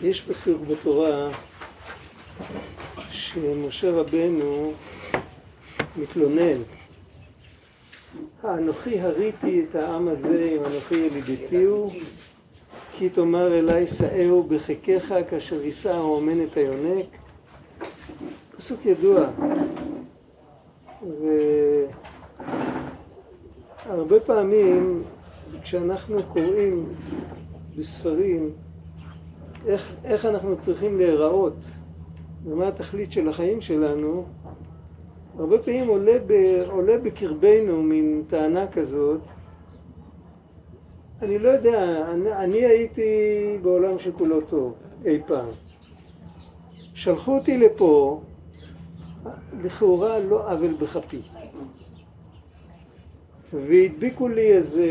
יש פסוק בתורה שמשה רבנו מתלונן. האנוכי הריתי את העם הזה אם אנוכי ילידתיהו כי תאמר אלי שאהו בחיקך כאשר יישא האומן את היונק. פסוק ידוע. והרבה פעמים כשאנחנו קוראים בספרים איך, איך אנחנו צריכים להיראות ומה התכלית של החיים שלנו, הרבה פעמים עולה, ב, עולה בקרבנו מין טענה כזאת אני לא יודע, אני, אני הייתי בעולם שכולו טוב אי פעם. שלחו אותי לפה, לכאורה לא עוול בכפי. והדביקו לי איזה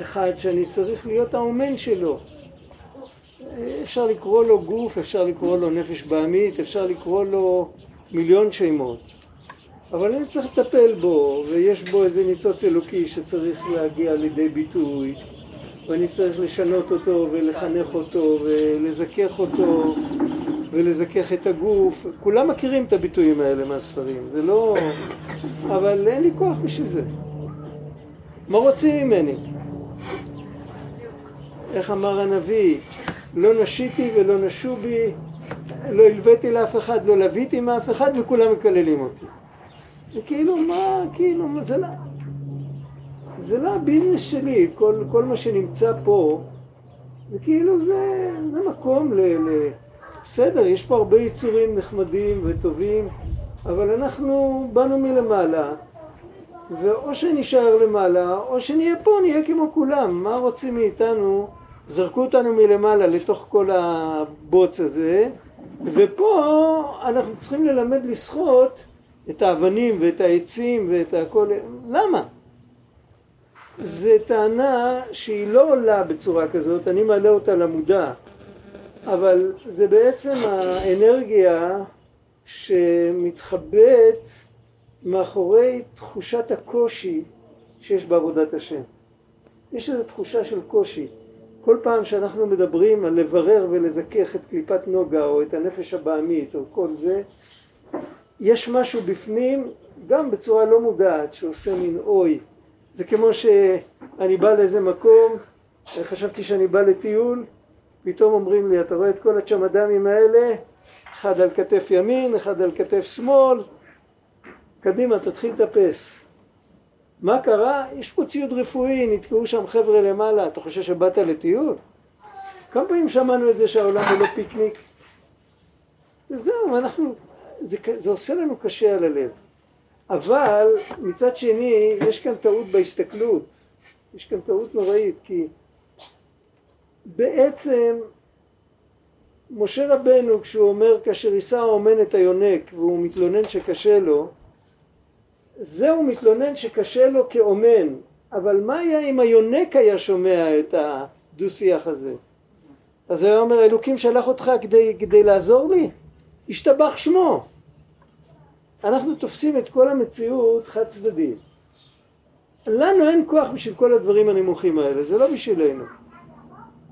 אחד שאני צריך להיות האומן שלו. אפשר לקרוא לו גוף, אפשר לקרוא לו נפש בעמית, אפשר לקרוא לו מיליון שמות. אבל אני צריך לטפל בו, ויש בו איזה ניצוץ אלוקי שצריך להגיע לידי ביטוי, ואני צריך לשנות אותו ולחנך אותו ולזכך אותו ולזכך את הגוף. כולם מכירים את הביטויים האלה מהספרים, זה לא... אבל אין לי כוח בשביל זה. מה רוצים ממני? איך אמר הנביא? לא נשיתי ולא נשו בי, לא הלוויתי לאף אחד, לא לוויתי מאף אחד וכולם מקללים אותי. וכאילו מה, כאילו, מה זה לא... זה לא הביזנס שלי, כל, כל מה שנמצא פה, זה כאילו זה, זה מקום ל, ל... בסדר, יש פה הרבה יצורים נחמדים וטובים, אבל אנחנו באנו מלמעלה, ואו שנישאר למעלה, או שנהיה פה, נהיה כמו כולם. מה רוצים מאיתנו? זרקו אותנו מלמעלה לתוך כל הבוץ הזה, ופה אנחנו צריכים ללמד לשחות את האבנים ואת העצים ואת הכל. למה? זו טענה שהיא לא עולה בצורה כזאת, אני מעלה אותה למודע, אבל זה בעצם האנרגיה שמתחבאת מאחורי תחושת הקושי שיש בעבודת השם. יש איזו תחושה של קושי. כל פעם שאנחנו מדברים על לברר ולזכך את קליפת נוגה או את הנפש הבעמית או כל זה, יש משהו בפנים, גם בצורה לא מודעת, שעושה מין אוי. זה כמו שאני בא לאיזה מקום, חשבתי שאני בא לטיול, פתאום אומרים לי, אתה רואה את כל הצ'מדמים האלה, אחד על כתף ימין, אחד על כתף שמאל, קדימה, תתחיל לטפס. מה קרה? יש פה ציוד רפואי, נתקעו שם חבר'ה למעלה, אתה חושב שבאת לטיול? כמה פעמים שמענו את זה שהעולם הוא לא פיקניק? וזהו, אנחנו, זה, זה עושה לנו קשה על הלב. אבל מצד שני, יש כאן טעות בהסתכלות. יש כאן טעות נוראית, כי בעצם משה רבנו כשהוא אומר כאשר יישא האומן את היונק והוא מתלונן שקשה לו זהו מתלונן שקשה לו כאומן, אבל מה היה אם היונק היה שומע את הדו-שיח הזה? אז הוא אומר, אלוקים שלח אותך כדי, כדי לעזור לי? השתבח שמו. אנחנו תופסים את כל המציאות חד צדדית. לנו אין כוח בשביל כל הדברים הנמוכים האלה, זה לא בשבילנו.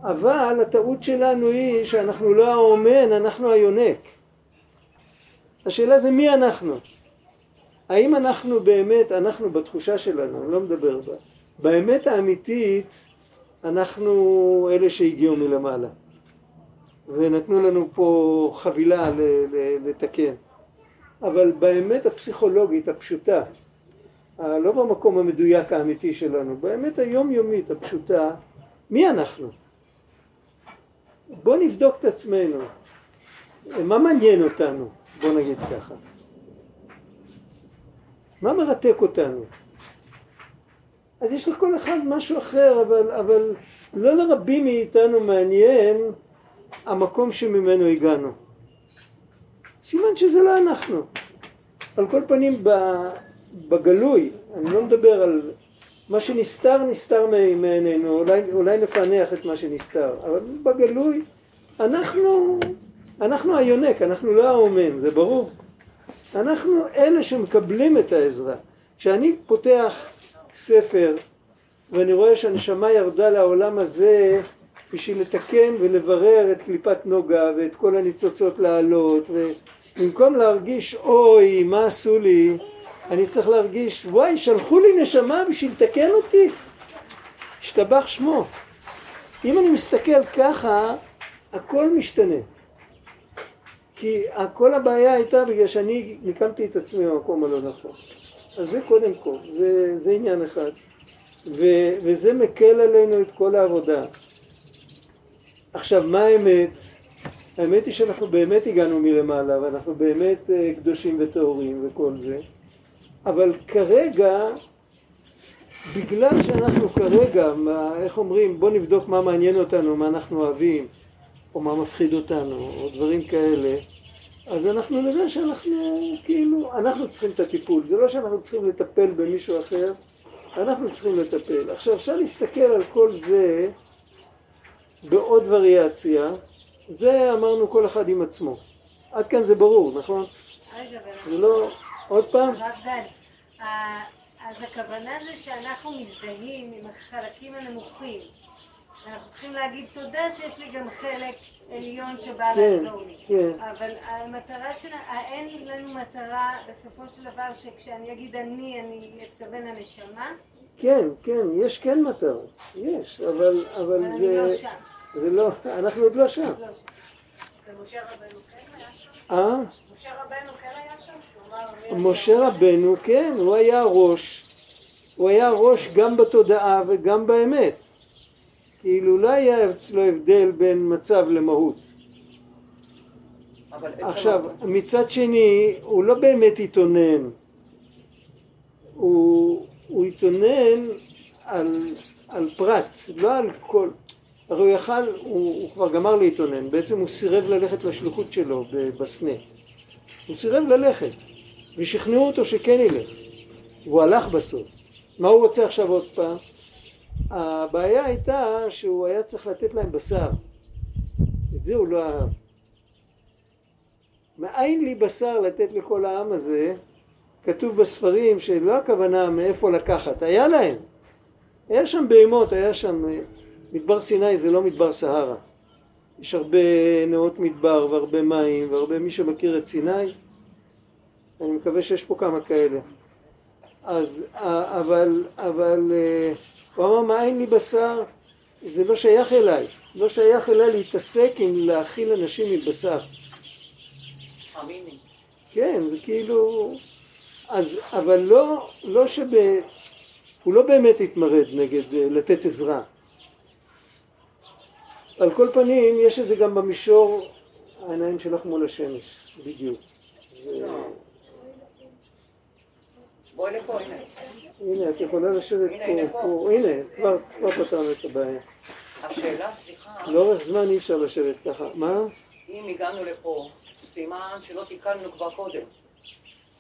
אבל הטעות שלנו היא שאנחנו לא האומן, אנחנו היונק. השאלה זה מי אנחנו. האם אנחנו באמת, אנחנו בתחושה שלנו, אני לא מדבר בה, באמת האמיתית אנחנו אלה שהגיעו מלמעלה ונתנו לנו פה חבילה לתקן אבל באמת הפסיכולוגית הפשוטה לא במקום המדויק האמיתי שלנו, באמת היומיומית הפשוטה, מי אנחנו? בוא נבדוק את עצמנו, מה מעניין אותנו, בוא נגיד ככה מה מרתק אותנו? אז יש לכל אחד משהו אחר, אבל, אבל לא לרבים מאיתנו מעניין המקום שממנו הגענו. סימן שזה לא אנחנו. על כל פנים בגלוי, אני לא מדבר על מה שנסתר נסתר מעינינו, אולי, אולי נפענח את מה שנסתר, אבל בגלוי אנחנו, אנחנו היונק, אנחנו לא האומן, זה ברור. אנחנו אלה שמקבלים את העזרה. כשאני פותח ספר ואני רואה שהנשמה ירדה לעולם הזה בשביל לתקן ולברר את קליפת נוגה ואת כל הניצוצות לעלות ובמקום להרגיש אוי מה עשו לי אני צריך להרגיש וואי שלחו לי נשמה בשביל לתקן אותי? השתבח שמו. אם אני מסתכל ככה הכל משתנה. כי כל הבעיה הייתה בגלל שאני מיקמתי את עצמי במקום הלא נכון. אז זה קודם כל, זה, זה עניין אחד. ו, וזה מקל עלינו את כל העבודה. עכשיו מה האמת? האמת היא שאנחנו באמת הגענו מלמעלה ואנחנו באמת אה, קדושים וטהורים וכל זה אבל כרגע בגלל שאנחנו כרגע, מה, איך אומרים, בוא נבדוק מה מעניין אותנו, מה אנחנו אוהבים או מה מפחיד אותנו או דברים כאלה אז אנחנו נראה שאנחנו כאילו, אנחנו צריכים את הטיפול, זה לא שאנחנו צריכים לטפל במישהו אחר, אנחנו צריכים לטפל. עכשיו אפשר להסתכל על כל זה בעוד וריאציה, זה אמרנו כל אחד עם עצמו. עד כאן זה ברור, נכון? רגע, זה לא... עוד פעם? הרב גל, אז הכוונה זה שאנחנו מזדהים עם החלקים הנמוכים. אנחנו צריכים להגיד תודה שיש לי גם חלק עליון שבא כן, לעזור לי. כן. אבל המטרה של... אין לנו מטרה בסופו של דבר שכשאני אגיד אני, אני אתכוון לנשמה. כן, כן, יש כן מטרה, יש, אבל, אבל אבל אני זה... לא שם. זה לא, אנחנו עוד לא שם. לא שם. ומשה רבנו כן היה שם? אה? משה רבנו כן היה שם? משה רבנו, כן, הוא היה הראש, הוא היה הראש גם בתודעה וגם באמת. כאילו לא היה אצלו הבדל בין מצב למהות. עכשיו, מצד שני, הוא לא באמת התאונן. הוא, הוא התאונן על, על פרט, לא על כל... הרי הוא יכל, הוא, הוא כבר גמר להתאונן, בעצם הוא סירב ללכת לשליחות שלו בסנה. הוא סירב ללכת, ושכנעו אותו שכן ילך, והוא הלך בסוף. מה הוא רוצה עכשיו עוד פעם? הבעיה הייתה שהוא היה צריך לתת להם בשר. את זה הוא לא אהב. מאין לי בשר לתת לכל העם הזה, כתוב בספרים שלא הכוונה מאיפה לקחת, היה להם. היה שם בהמות, היה שם... מדבר סיני זה לא מדבר סהרה. יש הרבה נאות מדבר והרבה מים והרבה מי שמכיר את סיני, אני מקווה שיש פה כמה כאלה. אז, אבל, אבל אה, הוא אמר מאין לי בשר, זה לא שייך אליי, לא שייך אליי להתעסק עם להאכיל אנשים מבשר. כן, זה כאילו... אז, אבל לא, לא שב... הוא לא באמת התמרד נגד אה, לתת עזרה. על כל פנים, יש את זה גם במישור העיניים שלך מול השמש, בדיוק. ו- בואי לפה, הנה. הנה, את יכולה לשבת פה, הנה, פה. הנה, כבר, כבר פתרנו את הבעיה. השאלה, סליחה, לאורך זמן אי אפשר לשבת ככה. מה? אם הגענו לפה, סימן שלא תיקנו כבר קודם.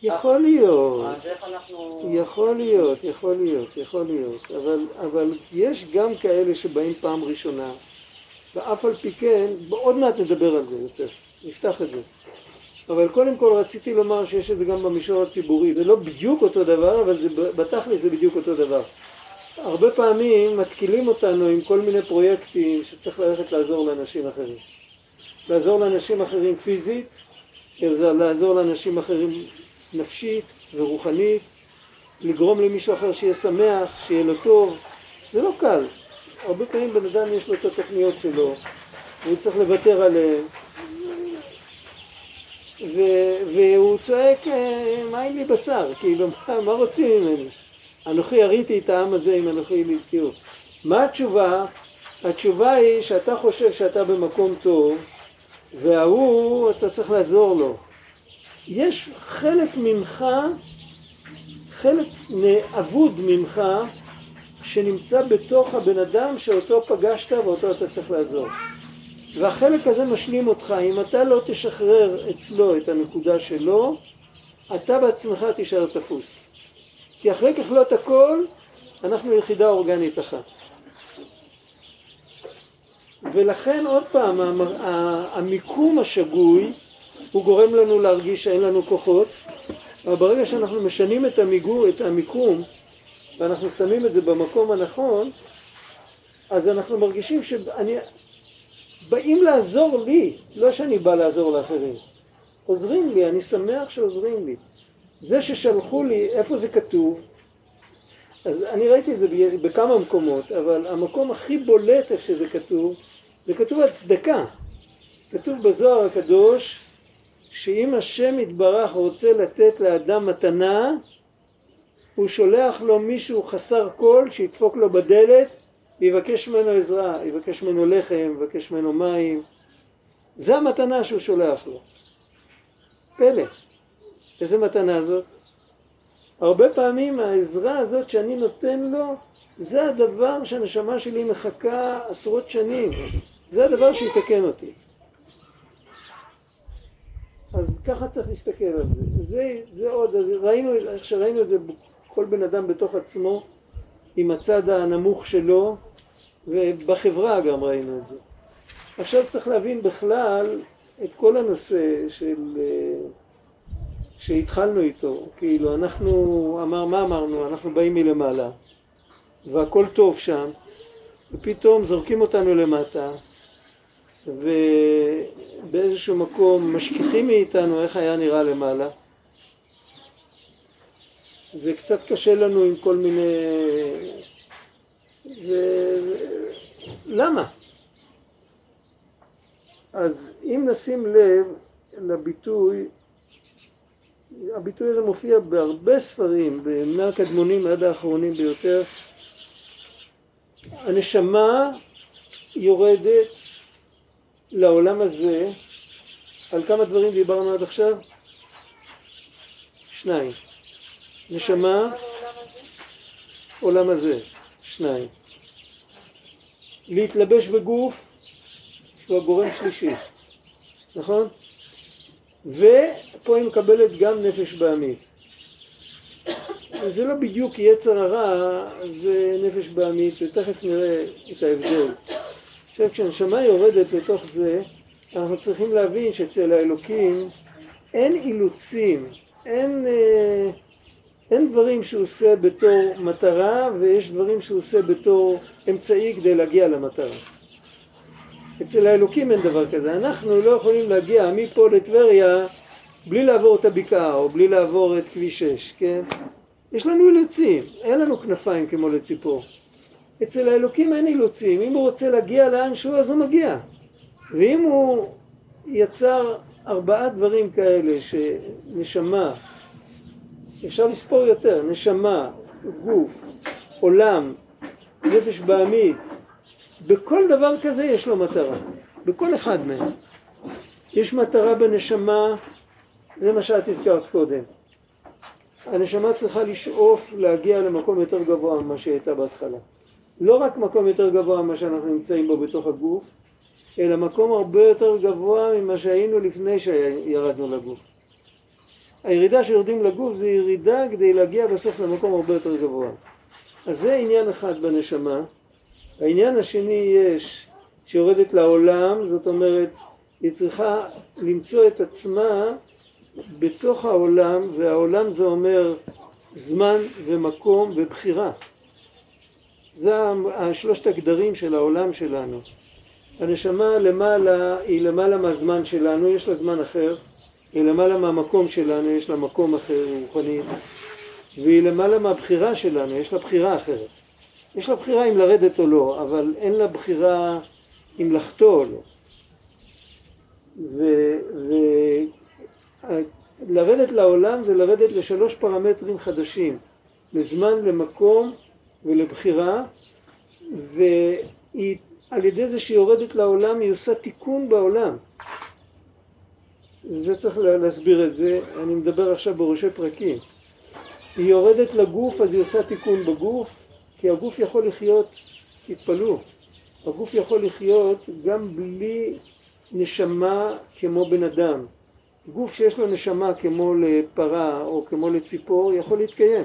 יכול להיות. אז איך אנחנו... יכול להיות, יכול להיות, יכול להיות, אבל, אבל יש גם כאלה שבאים פעם ראשונה, ואף על פי כן, עוד מעט נדבר על זה יותר, נפתח את זה. אבל קודם כל רציתי לומר שיש את זה גם במישור הציבורי, זה לא בדיוק אותו דבר, אבל זה, בתכל'ס זה בדיוק אותו דבר. הרבה פעמים מתקילים אותנו עם כל מיני פרויקטים שצריך ללכת לעזור לאנשים אחרים. לעזור לאנשים אחרים פיזית, לעזור לאנשים אחרים נפשית ורוחנית, לגרום למישהו אחר שיהיה שמח, שיהיה לו טוב, זה לא קל. הרבה פעמים בן אדם יש לו את התוכניות שלו, והוא צריך לוותר עליהן, והוא צועק, "אה, מה אין לי בשר? כאילו, מה, מה רוצים ממני? אנוכי יריתי את העם הזה אם אנוכי ליתיהו. מה התשובה? התשובה היא שאתה חושב שאתה במקום טוב, וההוא, אתה צריך לעזור לו. יש חלק ממך, חלק אבוד ממך, שנמצא בתוך הבן אדם שאותו פגשת ואותו אתה צריך לעזור. והחלק הזה משלים אותך, אם אתה לא תשחרר אצלו את הנקודה שלו, אתה בעצמך תישאר תפוס. כי אחרי ככלות הכל, אנחנו יחידה אורגנית אחת. ולכן עוד פעם, המיקום השגוי הוא גורם לנו להרגיש שאין לנו כוחות, אבל ברגע שאנחנו משנים את, המיגור, את המיקום ואנחנו שמים את זה במקום הנכון, אז אנחנו מרגישים שאני... באים לעזור לי, לא שאני בא לעזור לאחרים. עוזרים לי, אני שמח שעוזרים לי. זה ששלחו לי, איפה זה כתוב? אז אני ראיתי את זה בכמה מקומות, אבל המקום הכי בולט איפה שזה כתוב, זה כתוב על צדקה. כתוב בזוהר הקדוש, שאם השם יתברך רוצה לתת לאדם מתנה, הוא שולח לו מישהו חסר כל שידפוק לו בדלת ויבקש ממנו עזרה, יבקש ממנו לחם, יבקש ממנו מים. זה המתנה שהוא שולח לו. פלא. איזה מתנה זאת? הרבה פעמים העזרה הזאת שאני נותן לו זה הדבר שהנשמה שלי מחכה עשרות שנים. זה הדבר שיתקן אותי. אז ככה צריך להסתכל על זה. זה, זה עוד, אז ראינו, איך שראינו את זה, כל בן אדם בתוך עצמו, עם הצד הנמוך שלו, ובחברה גם ראינו את זה. עכשיו צריך להבין בכלל את כל הנושא של... שהתחלנו איתו, כאילו אנחנו, אמר, מה אמרנו? אנחנו באים מלמעלה והכל טוב שם ופתאום זורקים אותנו למטה ובאיזשהו מקום משכיחים מאיתנו איך היה נראה למעלה וקצת קשה לנו עם כל מיני... ו... למה? אז אם נשים לב לביטוי, הביטוי הזה מופיע בהרבה ספרים, מהקדמונים עד האחרונים ביותר, הנשמה יורדת לעולם הזה, על כמה דברים דיברנו עד עכשיו? שניים. נשמה, עולם הזה, שניים. להתלבש בגוף, שהוא הגורם שלישי, נכון? ופה היא מקבלת גם נפש בעמית. זה לא בדיוק יצר הרע, זה נפש בעמית, ותכף נראה את ההבדל. עכשיו כשהנשמה יורדת לתוך זה, אנחנו צריכים להבין שאצל האלוקים אין אילוצים, אין, אה, אין דברים שהוא עושה בתור מטרה ויש דברים שהוא עושה בתור אמצעי כדי להגיע למטרה. אצל האלוקים אין דבר כזה. אנחנו לא יכולים להגיע מפה לטבריה בלי לעבור את הבקעה או בלי לעבור את כביש 6, כן? יש לנו אילוצים, אין לנו כנפיים כמו לציפור. אצל האלוקים אין אילוצים, אם הוא רוצה להגיע לאנשהו אז הוא מגיע. ואם הוא יצר ארבעה דברים כאלה שנשמה, אפשר לספור יותר, נשמה, גוף, עולם, נפש בעמית, בכל דבר כזה יש לו מטרה, בכל אחד מהם. יש מטרה בנשמה, זה מה שאת הזכרת קודם. הנשמה צריכה לשאוף להגיע למקום יותר גבוה ממה שהיא הייתה בהתחלה. לא רק מקום יותר גבוה ממה שאנחנו נמצאים בו בתוך הגוף, אלא מקום הרבה יותר גבוה ממה שהיינו לפני שירדנו לגוף. הירידה שיורדים לגוף זה ירידה כדי להגיע בסוף למקום הרבה יותר גבוה. אז זה עניין אחד בנשמה. העניין השני יש שיורדת לעולם, זאת אומרת היא צריכה למצוא את עצמה בתוך העולם, והעולם זה אומר זמן ומקום ובחירה. זה השלושת הגדרים של העולם שלנו. הנשמה למעלה היא למעלה מהזמן שלנו, יש לה זמן אחר, היא למעלה מהמקום שלנו, יש לה מקום אחר רוחני, והיא למעלה מהבחירה שלנו, יש לה בחירה אחרת. יש לה בחירה אם לרדת או לא, אבל אין לה בחירה אם לחטוא או לא. ולרדת לעולם זה לרדת לשלוש פרמטרים חדשים, לזמן, למקום ולבחירה, והיא על ידי זה שהיא יורדת לעולם היא עושה תיקון בעולם. זה צריך להסביר את זה, אני מדבר עכשיו בראשי פרקים. היא יורדת לגוף אז היא עושה תיקון בגוף, כי הגוף יכול לחיות, תתפלאו, הגוף יכול לחיות גם בלי נשמה כמו בן אדם. גוף שיש לו נשמה כמו לפרה או כמו לציפור יכול להתקיים.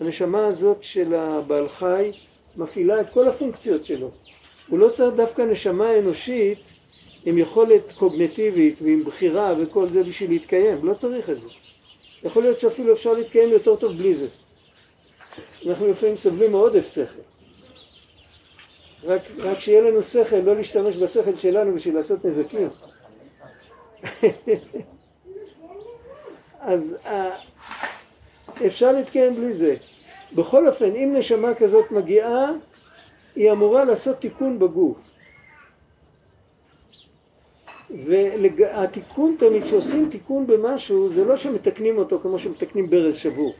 הנשמה הזאת של הבעל חי מפעילה את כל הפונקציות שלו. הוא לא צריך דווקא נשמה אנושית עם יכולת קוגנטיבית ועם בחירה וכל זה בשביל להתקיים, לא צריך את זה. יכול להיות שאפילו אפשר להתקיים יותר טוב בלי זה. אנחנו לפעמים סובלים מעודף שכל. רק, רק שיהיה לנו שכל, לא להשתמש בשכל שלנו בשביל לעשות נזקים. אז אה, אפשר להתקיים בלי זה. בכל אופן, אם נשמה כזאת מגיעה, היא אמורה לעשות תיקון בגוף. והתיקון תמיד, כשעושים תיקון במשהו, זה לא שמתקנים אותו כמו שמתקנים ברז שבור.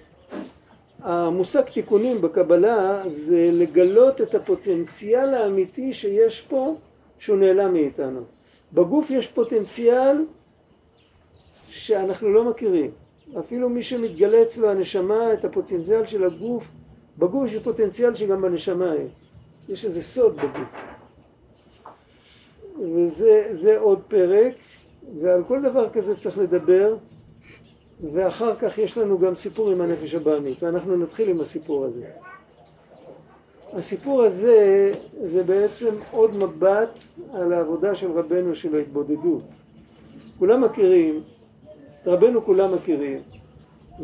המושג תיקונים בקבלה זה לגלות את הפוטנציאל האמיתי שיש פה שהוא נעלם מאיתנו. בגוף יש פוטנציאל שאנחנו לא מכירים. אפילו מי שמתגלה אצלו הנשמה, את הפוטנציאל של הגוף, בגוף יש פוטנציאל שגם בנשמה יש. יש איזה סוד בגוף. וזה עוד פרק, ועל כל דבר כזה צריך לדבר. ואחר כך יש לנו גם סיפור עם הנפש הבעמית, ואנחנו נתחיל עם הסיפור הזה. הסיפור הזה זה בעצם עוד מבט על העבודה של רבנו של ההתבודדות. כולם מכירים, את רבנו כולם מכירים,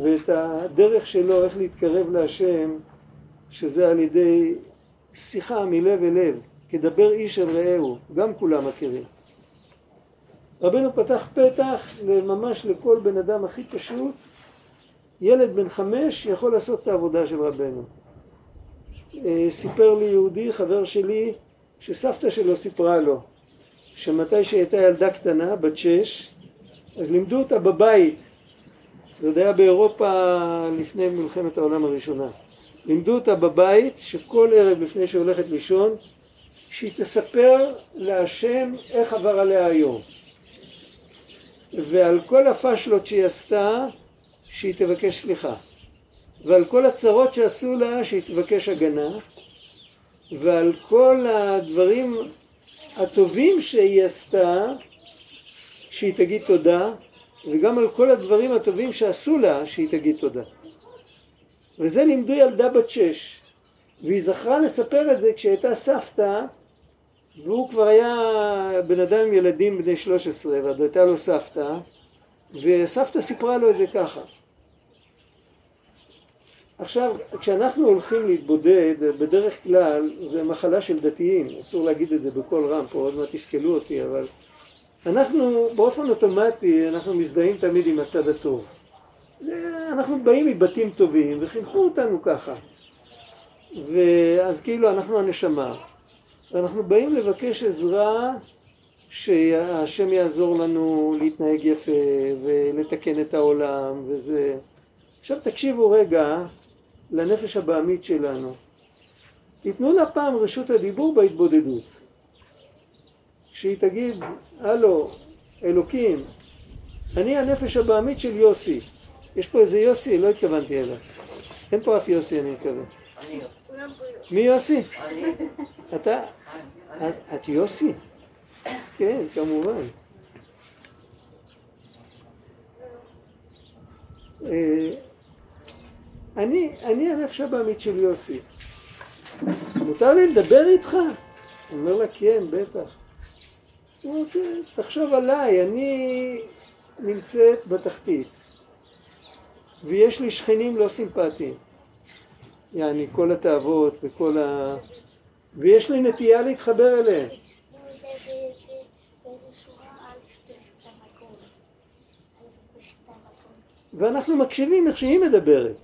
ואת הדרך שלו איך להתקרב להשם, שזה על ידי שיחה מלב אל לב, כדבר איש אל רעהו, גם כולם מכירים. רבנו פתח פתח ממש לכל בן אדם הכי פשוט, ילד בן חמש יכול לעשות את העבודה של רבנו. אה, סיפר לי יהודי, חבר שלי, שסבתא שלו סיפרה לו שמתי שהייתה ילדה קטנה, בת שש, אז לימדו אותה בבית, זה עוד היה באירופה לפני מלחמת העולם הראשונה, לימדו אותה בבית שכל ערב לפני שהיא הולכת לישון, שהיא תספר להשם איך עבר עליה היום. ועל כל הפשלות שהיא עשתה, שהיא תבקש סליחה. ועל כל הצרות שעשו לה, שהיא תבקש הגנה. ועל כל הדברים הטובים שהיא עשתה, שהיא תגיד תודה, וגם על כל הדברים הטובים שעשו לה, שהיא תגיד תודה. וזה לימדו ילדה בת שש. והיא זכרה לספר את זה כשהייתה סבתא והוא כבר היה בן אדם עם ילדים בני 13 ועוד הייתה לו סבתא וסבתא סיפרה לו את זה ככה. עכשיו כשאנחנו הולכים להתבודד בדרך כלל זה מחלה של דתיים. אסור להגיד את זה בקול רם פה עוד מעט תסכלו אותי אבל אנחנו באופן אוטומטי אנחנו מזדהים תמיד עם הצד הטוב. אנחנו באים מבתים טובים וחינכו אותנו ככה. ואז כאילו אנחנו הנשמה ואנחנו באים לבקש עזרה שהשם יעזור לנו להתנהג יפה ולתקן את העולם וזה. עכשיו תקשיבו רגע לנפש הבעמית שלנו. תיתנו לה פעם רשות הדיבור בהתבודדות. שהיא תגיד, הלו, אלוקים, אני הנפש הבעמית של יוסי. יש פה איזה יוסי, לא התכוונתי אליו. אין פה אף יוסי, אני מקווה. מי יוסי? אתה? את יוסי? כן, כמובן. אה, אני, אני הנפש הבעמית של יוסי. מותר לי לדבר איתך? הוא אומר לה, כן, בטח. הוא אומר, כן, תחשוב עליי, אני נמצאת בתחתית, ויש לי שכנים לא סימפטיים. יעני, כל התאוות וכל ה... ויש לי נטייה להתחבר אליהם. ואנחנו מקשיבים איך שהיא מדברת.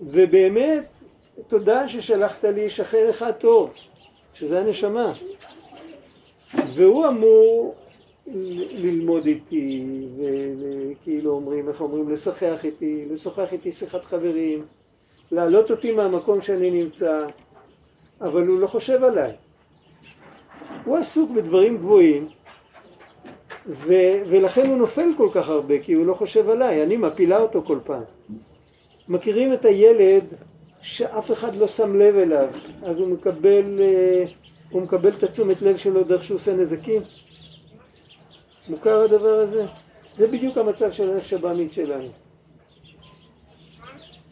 ובאמת, תודה ששלחת לי שכן אחד טוב, שזה הנשמה. והוא אמור ללמוד איתי, וכאילו אומרים, איך אומרים, לשחח איתי, לשוחח איתי שיחת חברים, להעלות אותי מהמקום שאני נמצא, אבל הוא לא חושב עליי. הוא עסוק בדברים גבוהים, ו- ולכן הוא נופל כל כך הרבה, כי הוא לא חושב עליי, אני מפילה אותו כל פעם. מכירים את הילד שאף אחד לא שם לב אליו, אז הוא מקבל, אה, הוא מקבל את התשומת לב שלו דרך שהוא עושה נזקים? מוכר הדבר הזה? זה בדיוק המצב של הנפש הבעמית שלנו.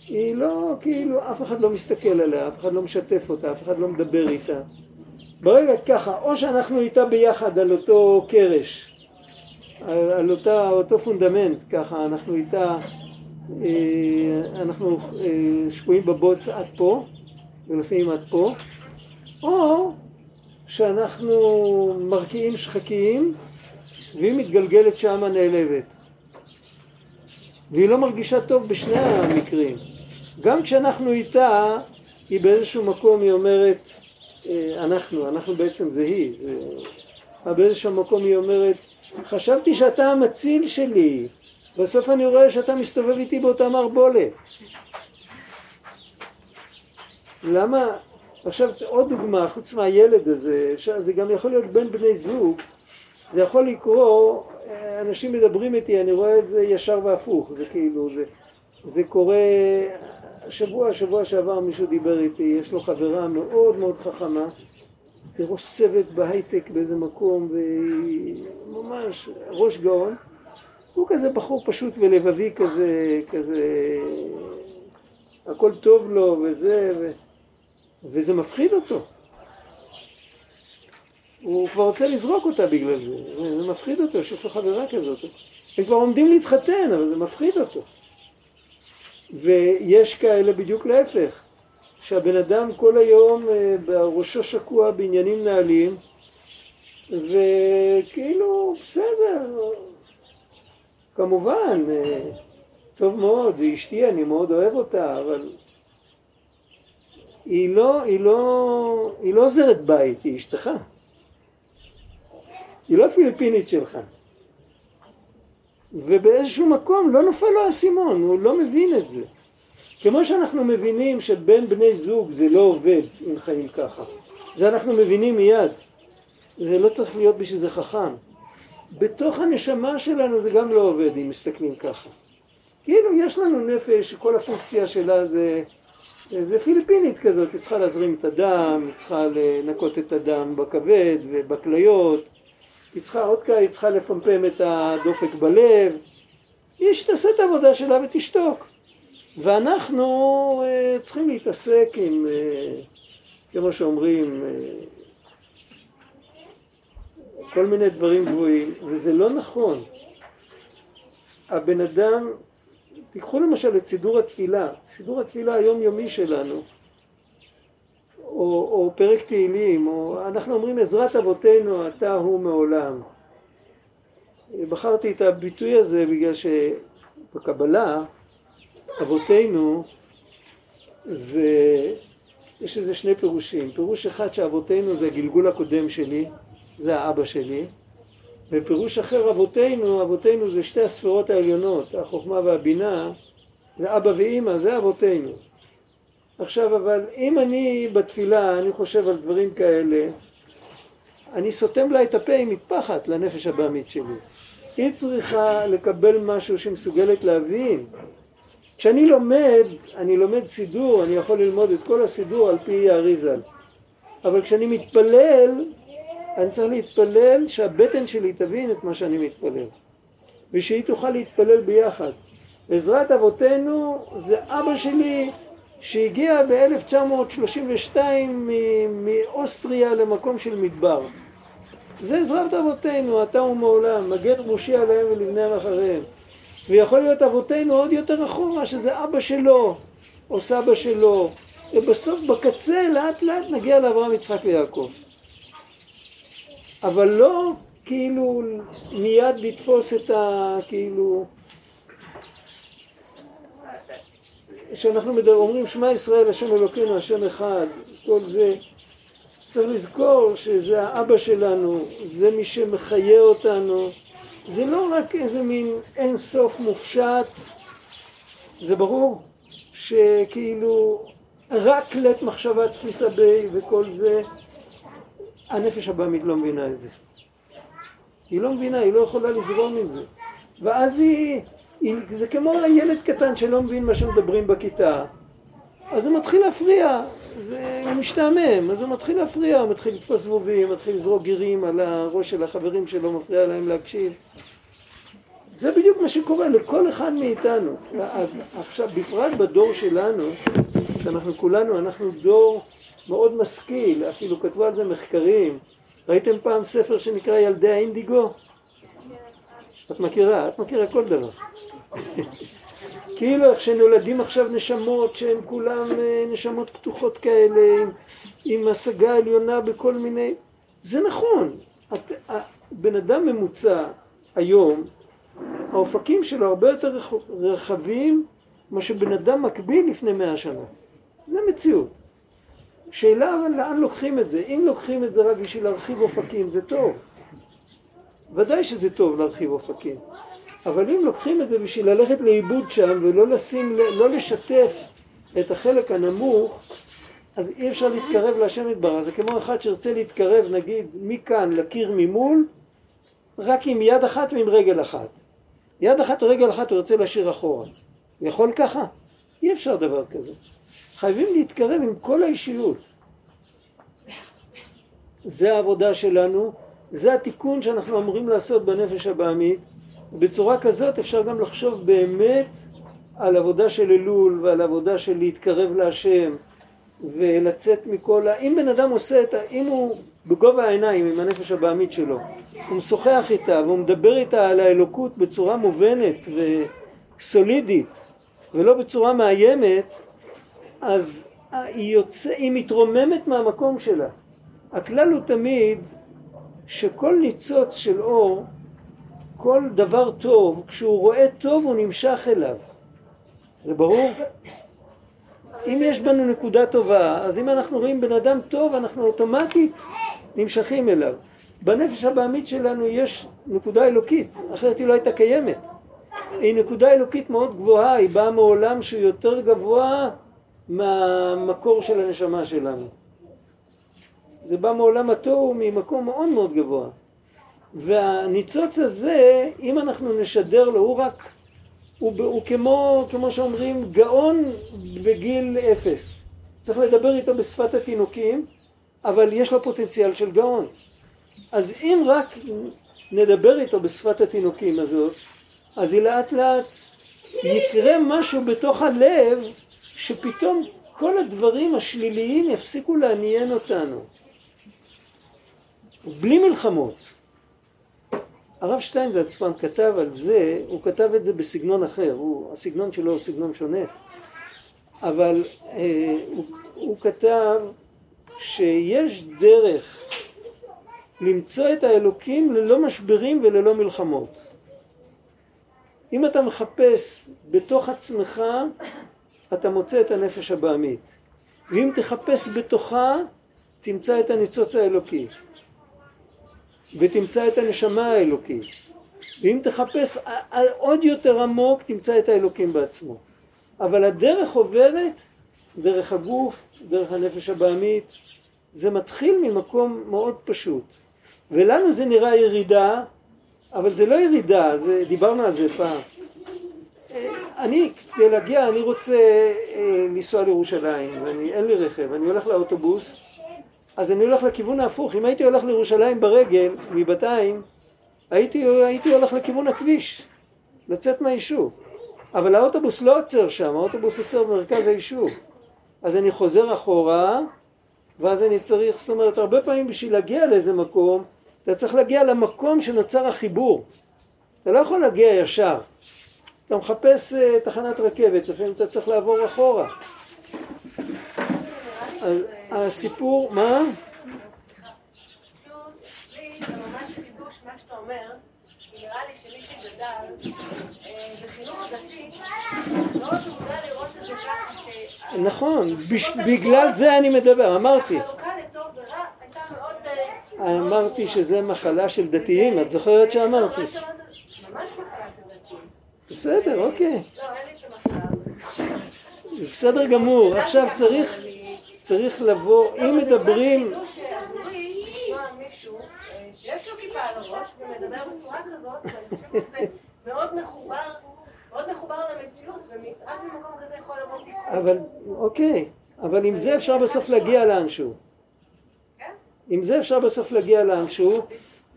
היא לא, כאילו, אף אחד לא מסתכל עליה, אף אחד לא משתף אותה, אף אחד לא מדבר איתה. ברגע ככה, או שאנחנו איתה ביחד על אותו קרש, על, על אותה, אותו פונדמנט, ככה אנחנו איתה אה, אנחנו אה, שקועים בבוץ עד פה, ולפעמים עד פה, או שאנחנו מרקיעים שחקים והיא מתגלגלת שמה נעלבת. והיא לא מרגישה טוב בשני המקרים. גם כשאנחנו איתה, היא באיזשהו מקום, היא אומרת, אה, אנחנו, אנחנו בעצם זה היא. אבל באיזשהו מקום היא אומרת, חשבתי שאתה המציל שלי, בסוף אני רואה שאתה מסתובב איתי באותה מערבולת. למה, עכשיו עוד דוגמה, חוץ מהילד הזה, זה גם יכול להיות בין בני זוג, זה יכול לקרות, אנשים מדברים איתי, אני רואה את זה ישר והפוך, זה כאילו, זה, זה קורה, השבוע, השבוע שעבר מישהו דיבר איתי, יש לו חברה מאוד מאוד חכמה, היא ראש צוות בהייטק באיזה מקום, והיא ממש ראש גאון, הוא כזה בחור פשוט ולבבי כזה, כזה, הכל טוב לו וזה, ו... וזה מפחיד אותו. הוא כבר רוצה לזרוק אותה בגלל זה, זה מפחיד אותו שיש לו חברה כזאת. הם כבר עומדים להתחתן, אבל זה מפחיד אותו. ויש כאלה בדיוק להפך, שהבן אדם כל היום אה, בראשו שקוע בעניינים נעלים, וכאילו, בסדר, כמובן, אה, טוב מאוד, היא אשתי, אני מאוד אוהב אותה, אבל היא לא, היא לא, היא לא עוזרת בית, היא אשתך. היא לא פיליפינית שלך. ובאיזשהו מקום לא נופל לו האסימון, הוא לא מבין את זה. כמו שאנחנו מבינים שבין בני זוג זה לא עובד אם חיים ככה. זה אנחנו מבינים מיד. זה לא צריך להיות בשביל זה חכם. בתוך הנשמה שלנו זה גם לא עובד אם מסתכלים ככה. כאילו יש לנו נפש שכל הפונקציה שלה זה, זה פיליפינית כזאת, היא צריכה להזרים את הדם, היא צריכה לנקות את הדם בכבד ובכליות, היא צריכה עוד כאלה, היא צריכה לפמפם את הדופק בלב, היא שתעשה את העבודה שלה ותשתוק. ואנחנו uh, צריכים להתעסק עם, uh, כמו שאומרים, uh, כל מיני דברים גבוהים, וזה לא נכון. הבן אדם, תיקחו למשל את סידור התפילה, סידור התפילה היומיומי שלנו, או, או פרק תהילים, או אנחנו אומרים עזרת אבותינו אתה הוא מעולם. בחרתי את הביטוי הזה בגלל שבקבלה אבותינו זה, יש לזה שני פירושים. פירוש אחד שאבותינו זה הגלגול הקודם שלי, זה האבא שלי, ופירוש אחר אבותינו, אבותינו זה שתי הספרות העליונות, החוכמה והבינה, זה אבא ואימא, זה אבותינו. עכשיו אבל אם אני בתפילה, אני חושב על דברים כאלה, אני סותם לה את הפה עם מטפחת לנפש הבעמית שלי. היא צריכה לקבל משהו שהיא מסוגלת להבין. כשאני לומד, אני לומד סידור, אני יכול ללמוד את כל הסידור על פי האריזל. אבל כשאני מתפלל, אני צריך להתפלל שהבטן שלי תבין את מה שאני מתפלל. ושהיא תוכל להתפלל ביחד. בעזרת אבותינו זה אבא שלי שהגיע ב-1932 מאוסטריה למקום של מדבר. זה עזרת אבותינו, אתה ומעולם, מגן ראשי עליהם ולבניהם אחריהם. ויכול להיות אבותינו עוד יותר אחורה, שזה אבא שלו, או סבא שלו, ובסוף בקצה לאט לאט נגיע לאברהם, יצחק ויעקב. אבל לא כאילו מיד לתפוס את ה... כאילו... כשאנחנו אומרים שמע ישראל השם אלוקינו השם אחד, כל זה, צריך לזכור שזה האבא שלנו, זה מי שמחיה אותנו, זה לא רק איזה מין אין סוף מופשט, זה ברור שכאילו רק לית מחשבה תפיסה בי וכל זה, הנפש הבאמית לא מבינה את זה. היא לא מבינה, היא לא יכולה לזרום עם זה. ואז היא זה כמו ילד קטן שלא מבין מה שמדברים בכיתה, אז הוא מתחיל להפריע, זה, הוא משתעמם, אז הוא מתחיל להפריע, הוא מתחיל לתפוס זבובים, מתחיל לזרוק גירים על הראש של החברים שלו, מפריע להם להקשיב. זה בדיוק מה שקורה לכל אחד מאיתנו. עכשיו, בפרט בדור שלנו, שאנחנו כולנו, אנחנו דור מאוד משכיל, אפילו כתבו על זה מחקרים. ראיתם פעם ספר שנקרא ילדי האינדיגו? את מכירה, את מכירה כל דבר. כאילו איך שנולדים עכשיו נשמות שהן כולן אה, נשמות פתוחות כאלה עם, עם השגה עליונה בכל מיני זה נכון. את, בן אדם ממוצע היום האופקים שלו הרבה יותר רחבים ממה שבן אדם מקביל לפני מאה שנה. זה מציאות. שאלה אבל לאן לוקחים את זה? אם לוקחים את זה רק בשביל להרחיב אופקים זה טוב. ודאי שזה טוב להרחיב אופקים אבל אם לוקחים את זה בשביל ללכת לאיבוד שם ולא לשים, לא לשתף את החלק הנמוך, אז אי אפשר להתקרב להשם יתברך. זה כמו אחד שירצה להתקרב נגיד מכאן לקיר ממול, רק עם יד אחת ועם רגל אחת. יד אחת ורגל אחת הוא ירצה להשאיר אחורה. יכול ככה? אי אפשר דבר כזה. חייבים להתקרב עם כל האישיות. זה העבודה שלנו, זה התיקון שאנחנו אמורים לעשות בנפש הבעמית. בצורה כזאת אפשר גם לחשוב באמת על עבודה של אלול ועל עבודה של להתקרב להשם ולצאת מכל ה... אם בן אדם עושה את ה... אם הוא בגובה העיניים עם הנפש הבעמית שלו הוא משוחח איתה והוא מדבר איתה על האלוקות בצורה מובנת וסולידית ולא בצורה מאיימת אז היא, יוצא, היא מתרוממת מהמקום שלה. הכלל הוא תמיד שכל ניצוץ של אור כל דבר טוב, כשהוא רואה טוב הוא נמשך אליו. זה ברור? אם יש בנו נקודה טובה, אז אם אנחנו רואים בן אדם טוב, אנחנו אוטומטית נמשכים אליו. בנפש הבעמית שלנו יש נקודה אלוקית, אחרת היא לא הייתה קיימת. היא נקודה אלוקית מאוד גבוהה, היא באה מעולם שהוא יותר גבוה מהמקור של הנשמה שלנו. זה בא מעולם התוהו ממקום מאוד מאוד גבוה. והניצוץ הזה, אם אנחנו נשדר לו, הוא רק, הוא, הוא כמו, כמו שאומרים, גאון בגיל אפס. צריך לדבר איתו בשפת התינוקים, אבל יש לו פוטנציאל של גאון. אז אם רק נדבר איתו בשפת התינוקים הזאת, אז היא לאט לאט יקרה משהו בתוך הלב, שפתאום כל הדברים השליליים יפסיקו לעניין אותנו. בלי מלחמות. הרב שטיינזלץ פעם כתב על זה, הוא כתב את זה בסגנון אחר, הוא, הסגנון שלו הוא סגנון שונה, אבל אה, הוא, הוא כתב שיש דרך למצוא את האלוקים ללא משברים וללא מלחמות. אם אתה מחפש בתוך עצמך, אתה מוצא את הנפש הבעמית. ואם תחפש בתוכה, תמצא את הניצוץ האלוקי. ותמצא את הנשמה האלוקית. ואם תחפש עוד יותר עמוק, תמצא את האלוקים בעצמו. אבל הדרך עוברת דרך הגוף, דרך הנפש הבעמית. זה מתחיל ממקום מאוד פשוט. ולנו זה נראה ירידה, אבל זה לא ירידה, זה, דיברנו על זה פעם. אני, כדי להגיע, אני רוצה אה, לנסוע לירושלים, ואין לי רכב, אני הולך לאוטובוס, אז אני הולך לכיוון ההפוך. אם הייתי הולך לירושלים ברגל, מבתיים, הייתי, הייתי הולך לכיוון הכביש, לצאת מהיישוב. אבל האוטובוס לא עוצר שם, האוטובוס עוצר במרכז היישוב. אז אני חוזר אחורה, ואז אני צריך, זאת אומרת, הרבה פעמים בשביל להגיע לאיזה מקום, אתה צריך להגיע למקום שנוצר החיבור. אתה לא יכול להגיע ישר. אתה מחפש uh, תחנת רכבת, לפעמים אתה צריך לעבור אחורה. אז הסיפור, מה? נראה לי שמי שגדל בחינוך דתי, מודע לראות את זה ככה. נכון, בגלל זה אני מדבר, אמרתי. אמרתי שזה מחלה של דתיים, את זוכרת שאמרתי? ממש מחלה של דתיים. בסדר, אוקיי. לא, אין לי את המחלה. בסדר גמור, עכשיו צריך... צריך לבוא, אם מדברים... שיש לו כיפה על הראש ומדבר בצורה כזאת, ואני חושבת שזה מאוד מחובר, מאוד מחובר למציאות, ורק ממקום כזה יכול לבוא תיקון. אבל, אוקיי, אבל עם זה אפשר בסוף להגיע לאנשהו. כן? עם זה אפשר בסוף להגיע לאנשהו.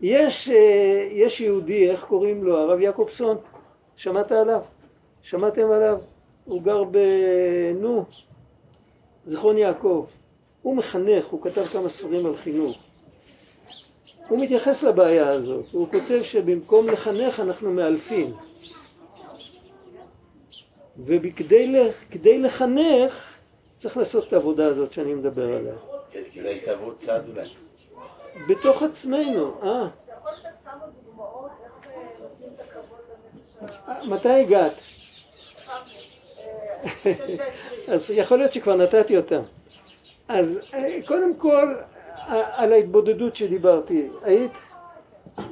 יש, אה, יש יהודי, איך קוראים לו? הרב יעקובסון, שמעת עליו? שמעתם עליו? הוא גר ב... נו, זיכרון יעקב. הוא מחנך, הוא כתב כמה ספרים על חינוך. הוא מתייחס לבעיה הזאת, הוא כותב שבמקום לחנך אנחנו מאלפים. וכדי לח- כדי לחנך צריך לעשות את העבודה הזאת שאני מדבר עליה. כן, כדאי שתעברו צד אולי. בתוך עצמנו, אתה יכול לתת כמה דוגמאות איך נותנים את הכבוד לנפש ה... אה, מתי הגעת? אה. אז יכול להיות שכבר נתתי אותם. אז אה, קודם כל, ה- על ההתבודדות שדיברתי, היית?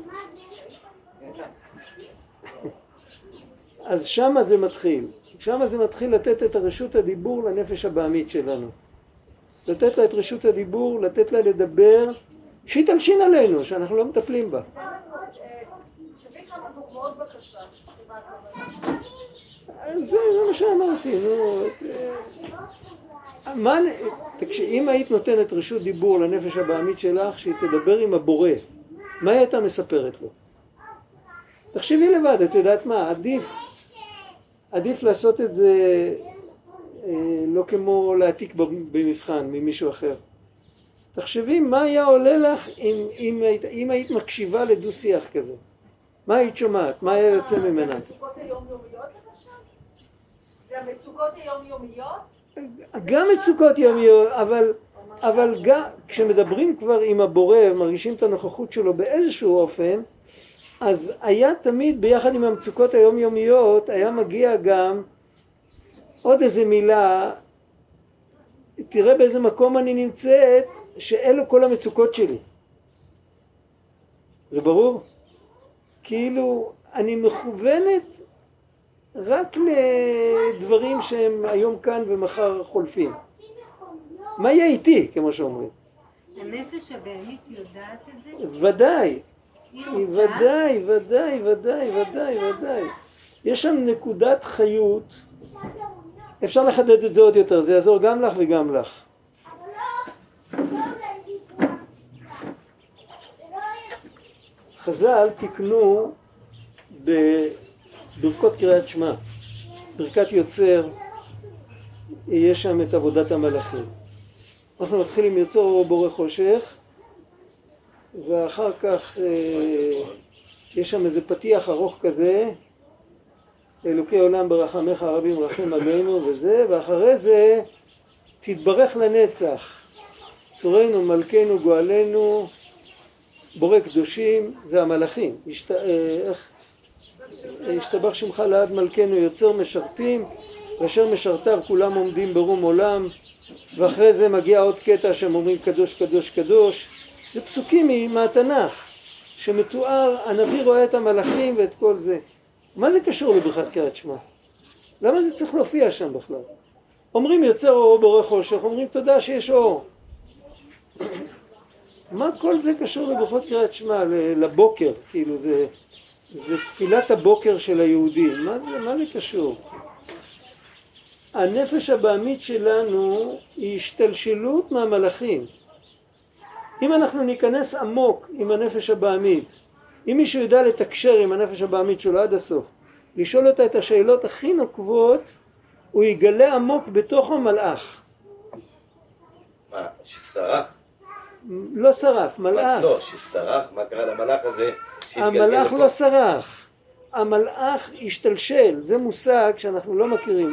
אז שמה זה מתחיל. שמה זה מתחיל לתת את רשות הדיבור לנפש הבעמית שלנו. לתת לה את רשות הדיבור, לתת לה לדבר, שהיא תלשין עלינו, שאנחנו לא מטפלים בה. אה, תביא כמה דוגמאות בבקשה. זה זה מה שאמרתי, נו. אה, מה, תקשיב, אם היית נותנת רשות דיבור לנפש הבעמית שלך, שהיא תדבר עם הבורא, מה היא הייתה מספרת לו? תחשבי לבד, את יודעת מה, עדיף, עדיף לעשות את זה אה, לא כמו להעתיק במבחן ממישהו אחר. תחשבי מה היה עולה לך אם, אם, היית, אם היית מקשיבה לדו-שיח כזה. מה היית שומעת? מה היה יוצא ממנה? המצוקות היומיומיות למשל? זה המצוקות היומיומיות? גם מצוקות יומיות, אבל, אבל גם כשמדברים כבר עם הבורא ומרגישים את הנוכחות שלו באיזשהו אופן, אז היה תמיד ביחד עם המצוקות היומיומיות, היה מגיע גם עוד איזה מילה, תראה באיזה מקום אני נמצאת, שאלו כל המצוקות שלי. זה ברור? כאילו, אני מכוונת רק לדברים שהם היום כאן ומחר חולפים. מה יהיה איתי, כמו שאומרים? הנפש הבהמית יודעת את זה? ודאי? ודאי, ודאי, ודאי, ודאי, ודאי. יש שם נקודת חיות, אפשר לחדד את זה עוד יותר, זה יעזור גם לך וגם לך. חז"ל תיקנו בברכות קריאת שמע, ברכת יוצר, יש שם את עבודת המלאכים. אנחנו מתחילים יוצר אור בורא חושך, ואחר כך אה, יש שם איזה פתיח ארוך כזה, אלוקי עולם ברחמך הרבים רחם עלינו וזה, ואחרי זה תתברך לנצח, צורנו מלכנו גואלנו בורא קדושים זה המלאכים, השת... אה, איך? השתבח שמך לעד מלכנו יוצר משרתים ואשר משרתיו כולם עומדים ברום עולם. ואחרי זה מגיע עוד קטע שהם אומרים קדוש קדוש קדוש. זה פסוקים מהתנ"ך שמתואר הנביא רואה את המלאכים ואת כל זה. מה זה קשור לברכת קריאת שמע? למה זה צריך להופיע שם בכלל? אומרים יוצר אור בורא חושך אומרים תודה שיש אור. מה כל זה קשור לברכות קריאת שמע, לבוקר, כאילו זה, זה תפילת הבוקר של היהודים, מה זה, מה זה קשור? הנפש הבעמית שלנו היא השתלשלות מהמלאכים. אם אנחנו ניכנס עמוק עם הנפש הבעמית, אם מישהו יודע לתקשר עם הנפש הבעמית שלו עד הסוף, לשאול אותה את השאלות הכי נוקבות, הוא יגלה עמוק בתוך המלאך. מה, שסרח? לא שרף, מלאך. לא, שסרח, מה קרה למלאך הזה? המלאך? לא סרח, המלאך השתלשל, זה מושג שאנחנו לא מכירים,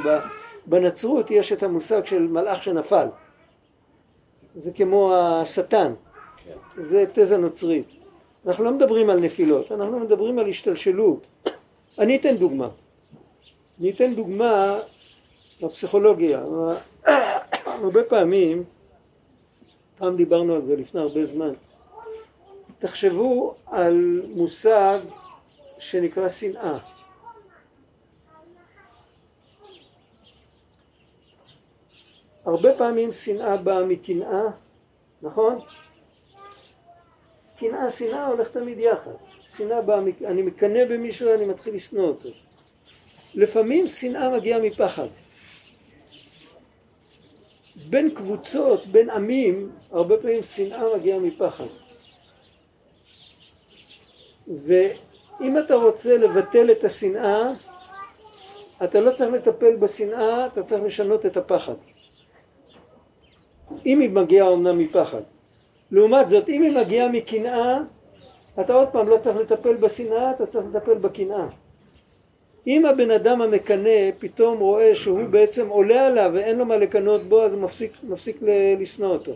בנצרות יש את המושג של מלאך שנפל, זה כמו השטן, כן. זה תזה נוצרית, אנחנו לא מדברים על נפילות, אנחנו מדברים על השתלשלות, אני אתן דוגמה, אני אתן דוגמה בפסיכולוגיה, הרבה פעמים, פעם דיברנו על זה לפני הרבה זמן, תחשבו על מושג שנקרא שנאה. הרבה פעמים שנאה באה מקנאה, נכון? קנאה, שנאה הולך תמיד יחד. שנאה באה, אני מקנא במישהו, אני מתחיל לשנוא אותו. לפעמים שנאה מגיעה מפחד. בין קבוצות, בין עמים, הרבה פעמים שנאה מגיעה מפחד. ואם אתה רוצה לבטל את השנאה, אתה לא צריך לטפל בשנאה, אתה צריך לשנות את הפחד. אם היא מגיעה אומנם מפחד. לעומת זאת, אם היא מגיעה מקנאה, אתה עוד פעם לא צריך לטפל בשנאה, אתה צריך לטפל בקנאה. אם הבן אדם המקנא פתאום רואה שהוא בעצם עולה עליו ואין לו מה לקנות בו אז הוא מפסיק, מפסיק לשנוא אותו.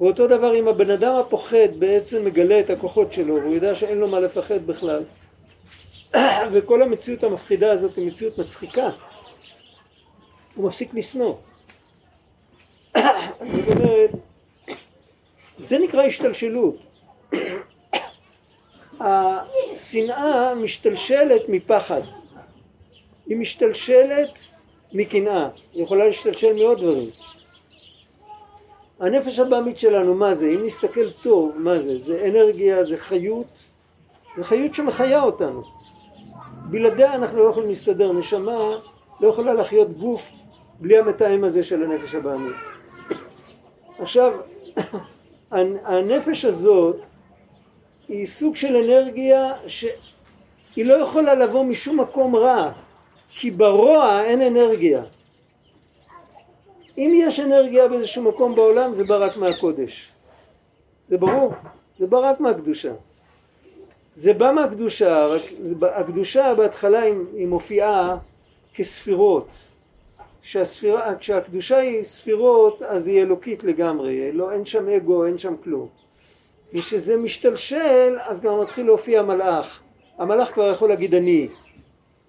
ואותו דבר אם הבן אדם הפוחד בעצם מגלה את הכוחות שלו והוא יודע שאין לו מה לפחד בכלל וכל המציאות המפחידה הזאת היא מציאות מצחיקה הוא מפסיק לשנוא. זאת אומרת, זה נקרא השתלשלות. השנאה משתלשלת מפחד. היא משתלשלת מקנאה. היא יכולה להשתלשל מעוד דברים. הנפש הבעמית שלנו, מה זה? אם נסתכל טוב, מה זה? זה אנרגיה, זה חיות, זה חיות שמחיה אותנו. בלעדיה אנחנו לא יכולים להסתדר. נשמה לא יכולה לחיות גוף בלי המתאם הזה של הנפש הבעמית. עכשיו, הנפש הזאת היא סוג של אנרגיה שהיא לא יכולה לבוא משום מקום רע, כי ברוע אין אנרגיה. אם יש אנרגיה באיזשהו מקום בעולם זה בא רק מהקודש. זה ברור, זה בא רק מהקדושה. זה בא מהקדושה, רק הקדושה בהתחלה היא מופיעה כספירות. שהספירה, כשהקדושה היא ספירות אז היא אלוקית לגמרי, לא, אין שם אגו, אין שם כלום. וכשזה משתלשל אז גם מתחיל להופיע מלאך. המלאך כבר יכול להגיד אני.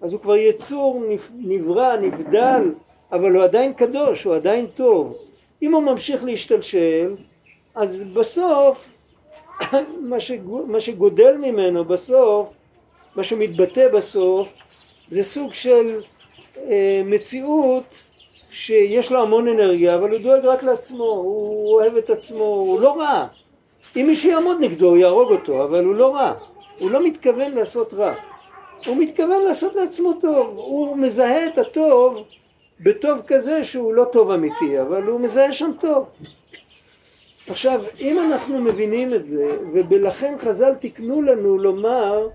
אז הוא כבר יצור נברא, נבדל, אבל הוא עדיין קדוש, הוא עדיין טוב. אם הוא ממשיך להשתלשל, אז בסוף, מה, שגוד, מה שגודל ממנו בסוף, מה שמתבטא בסוף, זה סוג של אה, מציאות שיש לו המון אנרגיה, אבל הוא דואג רק לעצמו, הוא אוהב את עצמו, הוא לא רע. אם מישהו יעמוד נגדו הוא יהרוג אותו, אבל הוא לא רע. הוא לא מתכוון לעשות רע. הוא מתכוון לעשות לעצמו טוב. הוא מזהה את הטוב בטוב כזה שהוא לא טוב אמיתי, אבל הוא מזהה שם טוב. עכשיו, אם אנחנו מבינים את זה, ולכן חז"ל תיקנו לנו לומר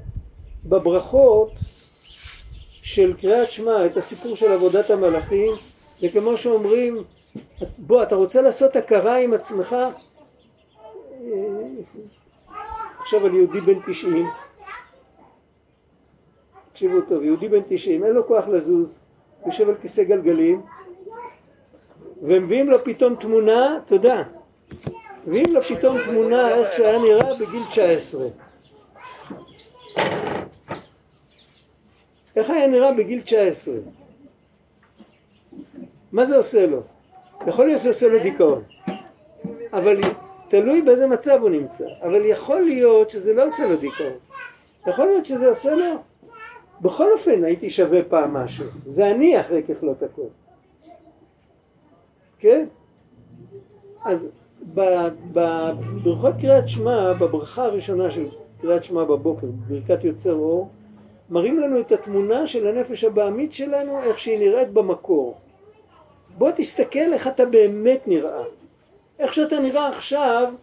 בברכות של קריאת שמע את הסיפור של עבודת המלאכים, זה כמו שאומרים, בוא, אתה רוצה לעשות הכרה עם עצמך? עכשיו על יהודי בן תשעים, תקשיבו טוב, יהודי בן תשעים, אין לו כוח לזוז, יושב על כיסא גלגלים, ומביאים לו פתאום תמונה, תודה, מביאים לו פתאום תמונה איך שהיה נראה בגיל 19. איך היה נראה בגיל 19? מה זה עושה לו? יכול להיות שזה עושה לו דיכאון, אבל תלוי באיזה מצב הוא נמצא, אבל יכול להיות שזה לא עושה לו דיכאון, יכול להיות שזה עושה לו, בכל אופן הייתי שווה פעם משהו, זה אני אחרי ככלות הכל, כן? אז בברכות קריאת שמע, בברכה הראשונה של קריאת שמע בבוקר, ברכת יוצר אור, מראים לנו את התמונה של הנפש הבעמית שלנו, איך שהיא נראית במקור. בוא תסתכל איך אתה באמת נראה. איך שאתה נראה עכשיו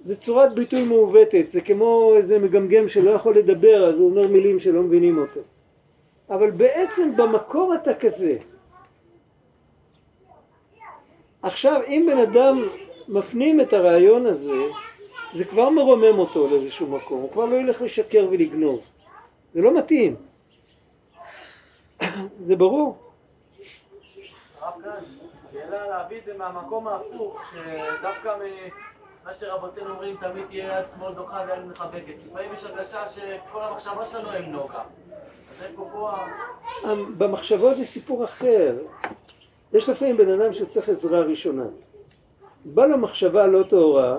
זה צורת ביטוי מעוותת, זה כמו איזה מגמגם שלא יכול לדבר אז הוא אומר מילים שלא מבינים אותו. אבל בעצם במקור אתה כזה. עכשיו אם בן אדם מפנים את הרעיון הזה, זה כבר מרומם אותו לאיזשהו מקום, הוא כבר לא ילך לשקר ולגנוב. זה לא מתאים. זה ברור. שאלה להביא את זה מהמקום ההפוך, שדווקא מה שרבותינו אומרים תמיד תהיה יד שמאל דוחה ויד מחבקת. לפעמים יש הרגשה שכל המחשבות שלנו הן נוגה. ה... במחשבות זה סיפור אחר. יש לפעמים בן אדם שצריך עזרה ראשונה. בא לו מחשבה לא טהורה,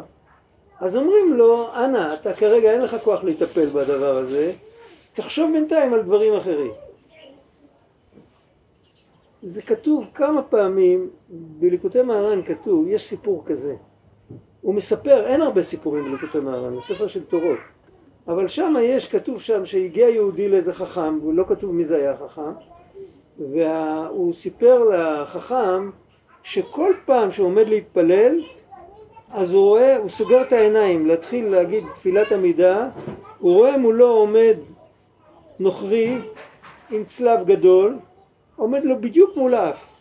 אז אומרים לו, אנא, אתה כרגע אין לך כוח לטפל בדבר הזה, תחשוב בינתיים על דברים אחרים. זה כתוב כמה פעמים, בליקוטי מהר"ן כתוב, יש סיפור כזה. הוא מספר, אין הרבה סיפורים בליקוטי מהר"ן, זה ספר של תורות. אבל שם יש, כתוב שם שהגיע יהודי לאיזה חכם, ולא כתוב מי זה היה החכם, והוא סיפר לחכם שכל פעם שהוא עומד להתפלל, אז הוא רואה, הוא סוגר את העיניים להתחיל להגיד תפילת עמידה, הוא רואה מולו עומד נוכרי עם צלב גדול, עומד לו בדיוק מול האף.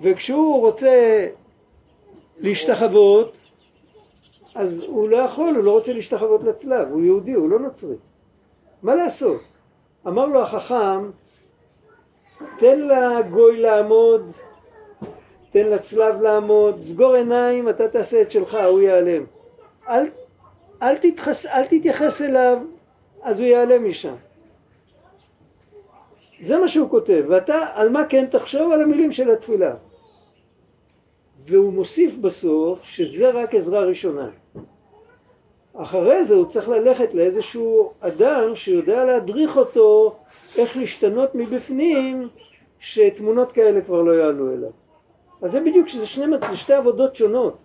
וכשהוא רוצה להשתחוות, אז הוא לא יכול, הוא לא רוצה להשתחוות לצלב, הוא יהודי, הוא לא נוצרי. מה לעשות? אמר לו החכם, תן לגוי לעמוד, תן לצלב לעמוד, סגור עיניים, אתה תעשה את שלך, הוא ייעלם. אל, אל, תתחס, אל תתייחס אליו, אז הוא ייעלם משם. זה מה שהוא כותב, ואתה על מה כן תחשוב? על המילים של התפילה. והוא מוסיף בסוף שזה רק עזרה ראשונה. אחרי זה הוא צריך ללכת לאיזשהו אדם שיודע להדריך אותו איך להשתנות מבפנים שתמונות כאלה כבר לא יעלו אליו. אז זה בדיוק שזה שני, שתי עבודות שונות.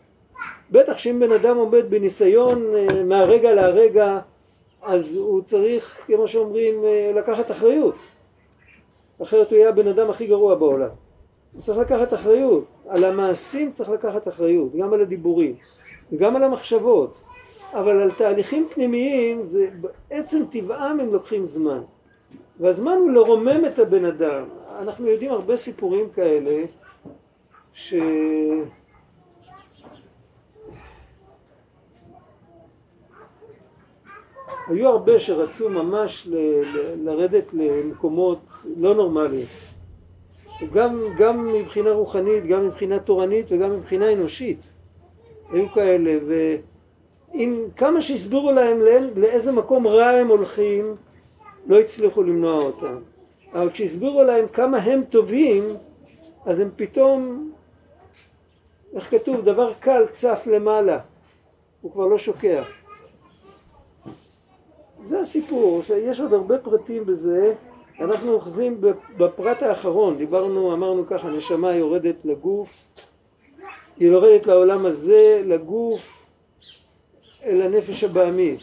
בטח שאם בן אדם עומד בניסיון אה, מהרגע להרגע אז הוא צריך, כמו שאומרים, אה, לקחת אחריות. אחרת הוא יהיה הבן אדם הכי גרוע בעולם. הוא צריך לקחת אחריות. על המעשים צריך לקחת אחריות, גם על הדיבורים, וגם על המחשבות. אבל על תהליכים פנימיים, זה בעצם טבעם הם לוקחים זמן. והזמן הוא לרומם את הבן אדם. אנחנו יודעים הרבה סיפורים כאלה, ש... היו הרבה שרצו ממש ל, ל, לרדת למקומות לא נורמליים. גם, גם מבחינה רוחנית, גם מבחינה תורנית וגם מבחינה אנושית. היו כאלה, ועם כמה שהסבירו להם לאיזה מקום רע הם הולכים, לא הצליחו למנוע אותם. אבל כשהסבירו להם כמה הם טובים, אז הם פתאום, איך כתוב, דבר קל צף למעלה, הוא כבר לא שוקע. זה הסיפור, יש עוד הרבה פרטים בזה, אנחנו אוחזים בפרט האחרון, דיברנו, אמרנו ככה, נשמה יורדת לגוף, היא יורדת לעולם הזה, לגוף, אל הנפש הבעמית,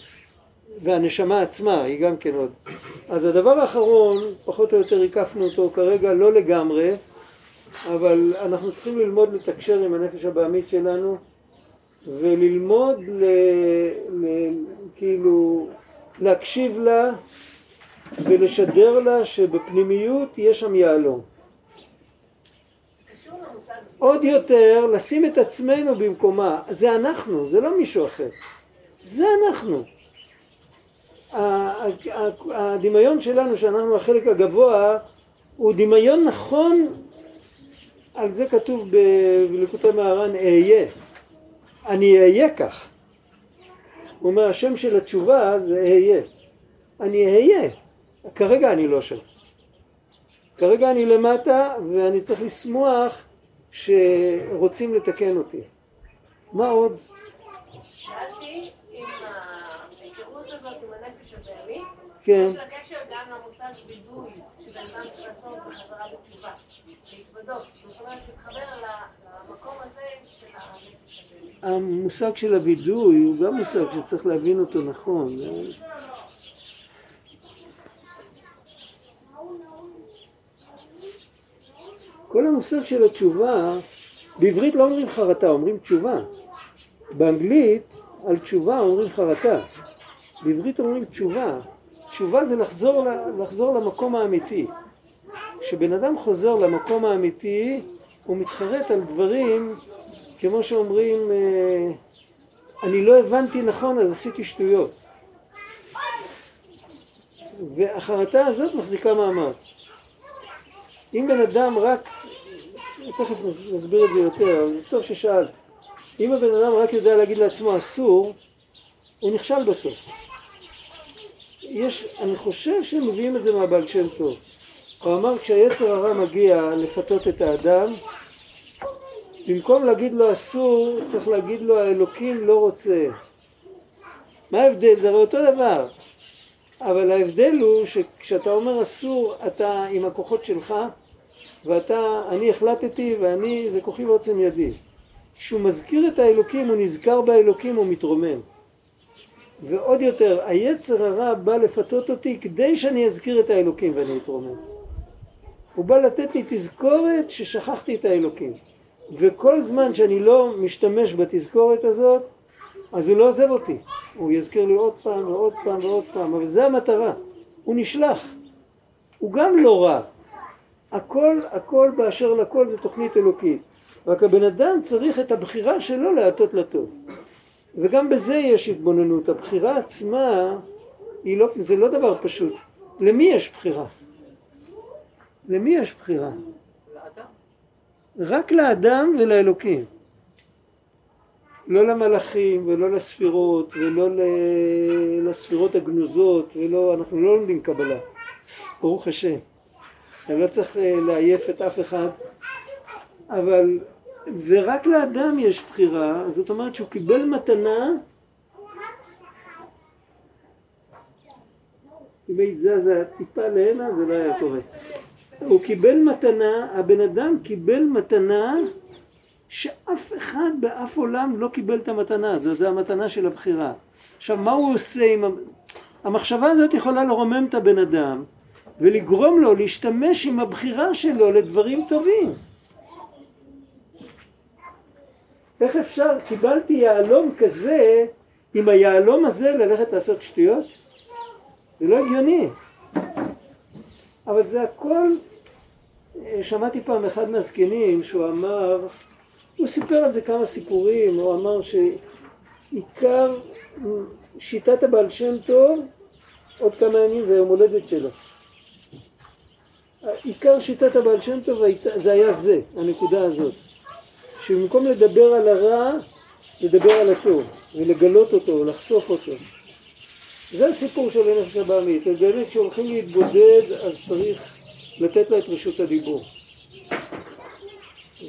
והנשמה עצמה היא גם כן עוד. אז הדבר האחרון, פחות או יותר הקפנו אותו כרגע לא לגמרי, אבל אנחנו צריכים ללמוד לתקשר עם הנפש הבעמית שלנו וללמוד ל, ל, כאילו להקשיב לה ולשדר לה שבפנימיות יש שם יהלום. עוד יותר לשים את עצמנו במקומה, זה אנחנו, זה לא מישהו אחר, זה אנחנו. הדמיון שלנו שאנחנו החלק הגבוה הוא דמיון נכון, על זה כתוב בלקוטי מהר"ן אהיה, אני אהיה כך. הוא אומר השם של התשובה זה אהיה, אני אהיה, כרגע אני לא שם. כרגע אני למטה ואני צריך לשמוח שרוצים לתקן אותי. מה עוד? שאלתי אם ההיכרות הזאת עם הנפש הבהמית, כן. יש לה קשר גם למושג וידוי שבן אדם צריך לעשות בחזרה בתשובה, להתוודות. זאת אומרת, להתחבר למקום הזה של הנפש הבהמית. המושג של הווידוי הוא גם מושג שצריך להבין אותו נכון. כל המושג של התשובה, בעברית לא אומרים חרטה, אומרים תשובה. באנגלית על תשובה אומרים חרטה. בעברית אומרים תשובה. תשובה זה לחזור, לחזור למקום האמיתי. כשבן אדם חוזר למקום האמיתי, הוא מתחרט על דברים, כמו שאומרים, אה, אני לא הבנתי נכון אז עשיתי שטויות. והחרטה הזאת מחזיקה מעמד. אם בן אדם רק, תכף נסביר את זה יותר, אבל זה טוב ששאלת, אם הבן אדם רק יודע להגיד לעצמו אסור, הוא נכשל בסוף. יש, אני חושב שהם מביאים את זה מהבעל שם טוב. הוא אמר כשהיצר הרע מגיע לפתות את האדם, במקום להגיד לו אסור, צריך להגיד לו האלוקים לא רוצה. מה ההבדל? זה הרי אותו דבר. אבל ההבדל הוא שכשאתה אומר אסור, אתה עם הכוחות שלך, ואתה, אני החלטתי ואני, זה כוחי ועוצם ידי. כשהוא מזכיר את האלוקים, הוא נזכר באלוקים, הוא מתרומם. ועוד יותר, היצר הרע בא לפתות אותי כדי שאני אזכיר את האלוקים ואני אתרומם. הוא בא לתת לי תזכורת ששכחתי את האלוקים. וכל זמן שאני לא משתמש בתזכורת הזאת, אז הוא לא עוזב אותי. הוא יזכיר לי עוד פעם ועוד פעם ועוד פעם, אבל זה המטרה. הוא נשלח. הוא גם לא רע. הכל, הכל באשר לכל זה תוכנית אלוקית. רק הבן אדם צריך את הבחירה שלו להטות לטוב. וגם בזה יש התבוננות. הבחירה עצמה, לא, זה לא דבר פשוט. למי יש בחירה? למי יש בחירה? לאדם. רק לאדם ולאלוקים. לא למלאכים ולא לספירות ולא לספירות הגנוזות ולא, אנחנו לא לומדים קבלה, ברוך השם. אני לא צריך אה, לעייף את אף אחד, אבל, ורק לאדם יש בחירה, זאת אומרת שהוא קיבל מתנה אם היית זזה טיפה להנה זה לא היה קורה. הוא קיבל מתנה, הבן אדם קיבל מתנה שאף אחד באף עולם לא קיבל את המתנה הזאת, זו המתנה של הבחירה. עכשיו מה הוא עושה עם... המחשבה הזאת יכולה לרומם את הבן אדם ולגרום לו להשתמש עם הבחירה שלו לדברים טובים. איך אפשר, קיבלתי יהלום כזה, עם היהלום הזה ללכת לעשות שטויות? זה לא הגיוני. אבל זה הכל, אה, שמעתי פעם אחד מהזקנים שהוא אמר, הוא סיפר על זה כמה סיפורים, הוא אמר שעיקר שיטת הבעל שם טוב, עוד כמה ימים זה יום הולדת שלו. עיקר שיטת הבעל שם טוב זה היה זה, הנקודה הזאת. שבמקום לדבר על הרע, לדבר על הטוב, ולגלות אותו, לחשוף אותו. זה הסיפור של הנפש הבעמית, ובאמת כשהולכים להתבודד אז צריך לתת לה את רשות הדיבור.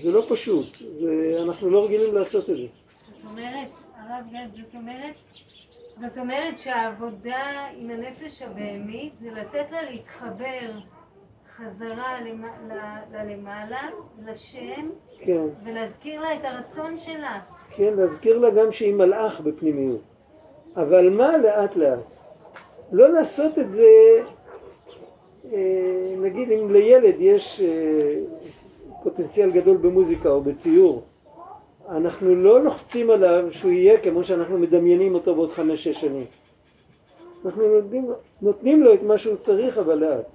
זה לא פשוט, ואנחנו לא רגילים לעשות את זה. זאת אומרת, הרב גד, זאת אומרת, זאת אומרת שהעבודה עם הנפש הבהמית זה לתת לה להתחבר חזרה למ- ל- ללמעלה, לשם, כן, ולהזכיר לה את הרצון שלה. כן, להזכיר לה גם שהיא מלאך בפנימיות. אבל מה לאט לאט? לא לעשות את זה, אה, נגיד אם לילד יש אה, פוטנציאל גדול במוזיקה או בציור, אנחנו לא לוחצים עליו שהוא יהיה כמו שאנחנו מדמיינים אותו בעוד חמש-שש שנים. אנחנו נותנים, נותנים לו את מה שהוא צריך אבל לאט.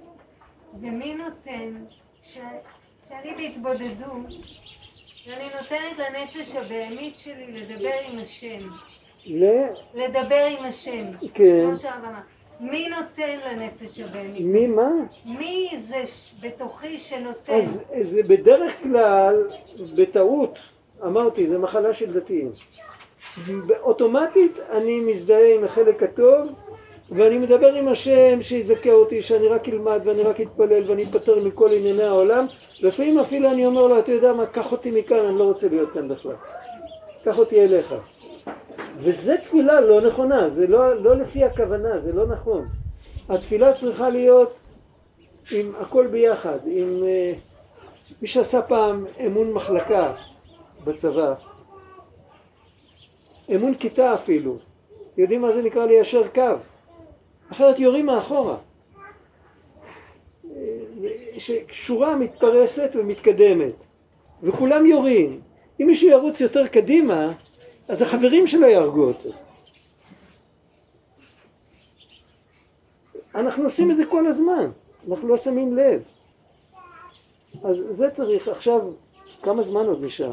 ומי נותן, כש- כשאני בהתבודדות, ואני נותנת לנפש הבהמית שלי לדבר עם השם. ל... לדבר עם השם. כן. כמו שהרב אמר. מי נותן לנפש הבהמית? מי מה? מי זה בתוכי שנותן? אז זה בדרך כלל, בטעות, אמרתי, זה מחלה של דתיים. אוטומטית אני מזדהה עם החלק הטוב ואני מדבר עם השם שיזכה אותי, שאני רק אלמד ואני רק אתפלל ואני אתפטר מכל ענייני העולם לפעמים אפילו אני אומר לו, אתה יודע מה, קח אותי מכאן, אני לא רוצה להיות כאן בכלל. קח אותי אליך. וזה תפילה לא נכונה, זה לא, לא לפי הכוונה, זה לא נכון. התפילה צריכה להיות עם הכל ביחד, עם אה, מי שעשה פעם אמון מחלקה בצבא, אמון כיתה אפילו, יודעים מה זה נקרא ליישר קו, אחרת יורים מאחורה. ששורה מתפרסת ומתקדמת, וכולם יורים. אם מישהו ירוץ יותר קדימה, אז החברים שלו יהרגו אותו. אנחנו עושים את זה כל הזמן, אנחנו לא שמים לב. אז זה צריך, עכשיו, כמה זמן עוד נשאר?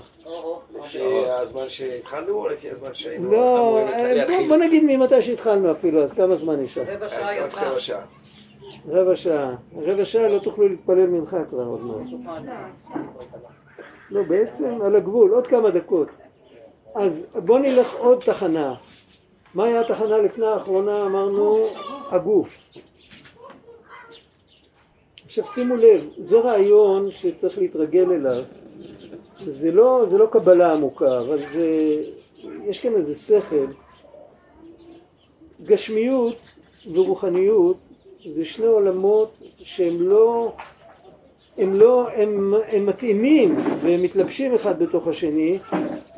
לפי הזמן שהתחלנו או לפי הזמן שהיינו לא, אמורים אה, בוא, נגיד ממתי שהתחלנו אפילו, אז כמה זמן נשאר? רבע שעה. רבע שעה. רבע שעה. רבע שעה לא תוכלו להתפלל מנחה כבר עוד מעט. לא, בעצם על הגבול, עוד כמה דקות. אז בוא נלך עוד תחנה. מה היה התחנה לפני האחרונה? אמרנו הגוף. עכשיו שימו לב, זה רעיון שצריך להתרגל אליו. זה לא, זה לא קבלה עמוקה, אבל זה, יש כאן איזה שכל. גשמיות ורוחניות זה שני עולמות שהם לא, הם לא, הם, הם מתאימים והם מתלבשים אחד בתוך השני,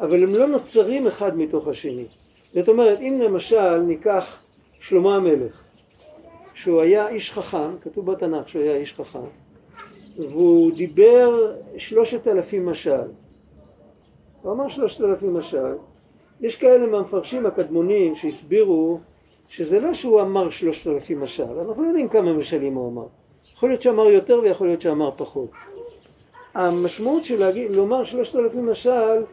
אבל הם לא נוצרים אחד מתוך השני. זאת אומרת, אם למשל ניקח שלמה המלך, שהוא היה איש חכם, כתוב בתנ"ך שהוא היה איש חכם, והוא דיבר שלושת אלפים משל. הוא אמר שלושת אלפים משל. יש כאלה מהמפרשים הקדמונים שהסבירו שזה לא שהוא אמר שלושת אלפים משל, אנחנו לא יודעים כמה משלים הוא אמר. יכול להיות שאמר יותר ויכול להיות שאמר פחות. המשמעות של להגיד, לומר שלושת אלפים משל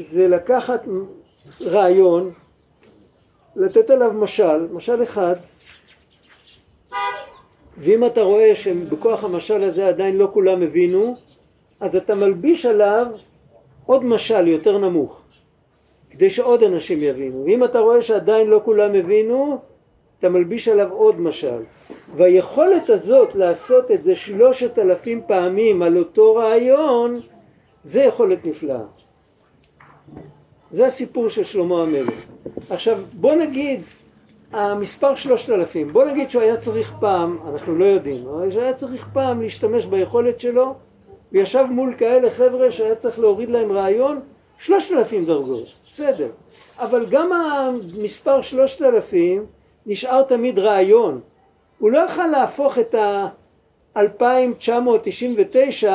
זה לקחת רעיון, לתת עליו משל, משל אחד, ואם אתה רואה שבכוח המשל הזה עדיין לא כולם הבינו, אז אתה מלביש עליו עוד משל יותר נמוך, כדי שעוד אנשים יבינו. ואם אתה רואה שעדיין לא כולם הבינו, אתה מלביש עליו עוד משל. והיכולת הזאת לעשות את זה שלושת אלפים פעמים על אותו רעיון, זה יכולת נפלאה. זה הסיפור של שלמה המלך. עכשיו בוא נגיד המספר שלושת אלפים, בוא נגיד שהוא היה צריך פעם, אנחנו לא יודעים, אבל שהוא היה צריך פעם להשתמש ביכולת שלו וישב מול כאלה חבר'ה שהיה צריך להוריד להם רעיון שלושת אלפים דרגות, בסדר, אבל גם המספר שלושת אלפים נשאר תמיד רעיון, הוא לא יכל להפוך את ה-2999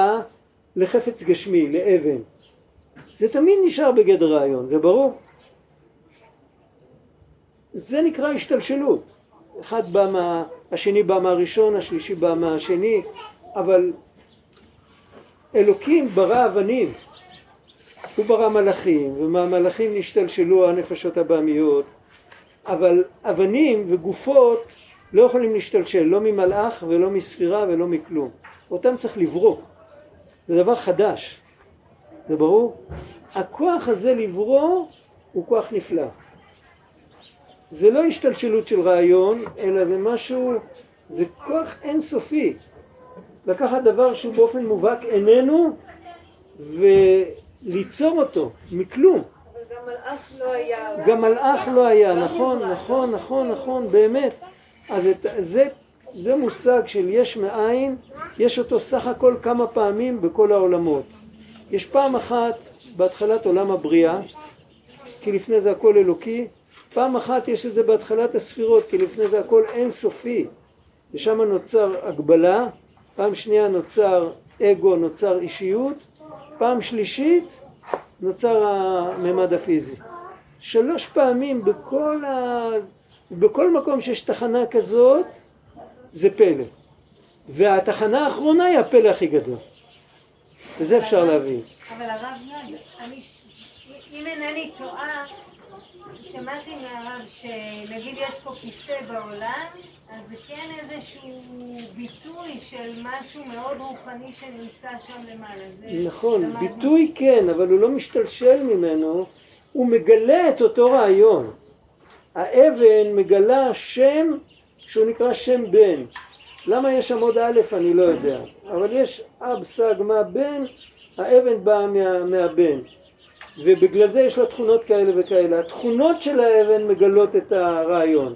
לחפץ גשמי, לאבן, זה תמיד נשאר בגדר רעיון, זה ברור? זה נקרא השתלשלות. אחד בא מה... השני בא מהראשון, השלישי בא מהשני, אבל אלוקים ברא אבנים. הוא ברא מלאכים, ומהמלאכים נשתלשלו הנפשות הבעמיות, אבל אבנים וגופות לא יכולים להשתלשל, לא ממלאך ולא מספירה ולא מכלום. אותם צריך לברוא. זה דבר חדש. זה ברור? הכוח הזה לברוא הוא כוח נפלא. זה לא השתלשלות של רעיון, אלא זה משהו, זה כוח אינסופי. לקחת דבר שהוא באופן מובהק איננו וליצור אותו מכלום. אבל גם מלאך לא היה. גם מלאך לא היה, נכון, נכון, נכון, נכון, באמת. אז את, זה, זה מושג של יש מאין, יש אותו סך הכל כמה פעמים בכל העולמות. יש פעם אחת בהתחלת עולם הבריאה, כי לפני זה הכל אלוקי, פעם אחת יש את זה בהתחלת הספירות, כי לפני זה הכל אינסופי, ושם נוצר הגבלה, פעם שנייה נוצר אגו, נוצר אישיות, פעם שלישית נוצר הממד הפיזי. שלוש פעמים בכל, ה... בכל מקום שיש תחנה כזאת, זה פלא. והתחנה האחרונה היא הפלא הכי גדול. וזה אפשר להבין. אבל הרב אני, אם אינני טועה, שמעתי מהרב שנגיד יש פה כיסא בעולם, אז זה כן איזשהו ביטוי של משהו מאוד רוחני שנמצא שם למעלה. נכון. ביטוי כן, אבל הוא לא משתלשל ממנו, הוא מגלה את אותו רעיון. האבן מגלה שם שהוא נקרא שם בן. למה יש שם עוד א' אני לא יודע, אבל יש אב סג מה בן, האבן באה מה, מהבן. ובגלל זה יש לה תכונות כאלה וכאלה. התכונות של האבן מגלות את הרעיון,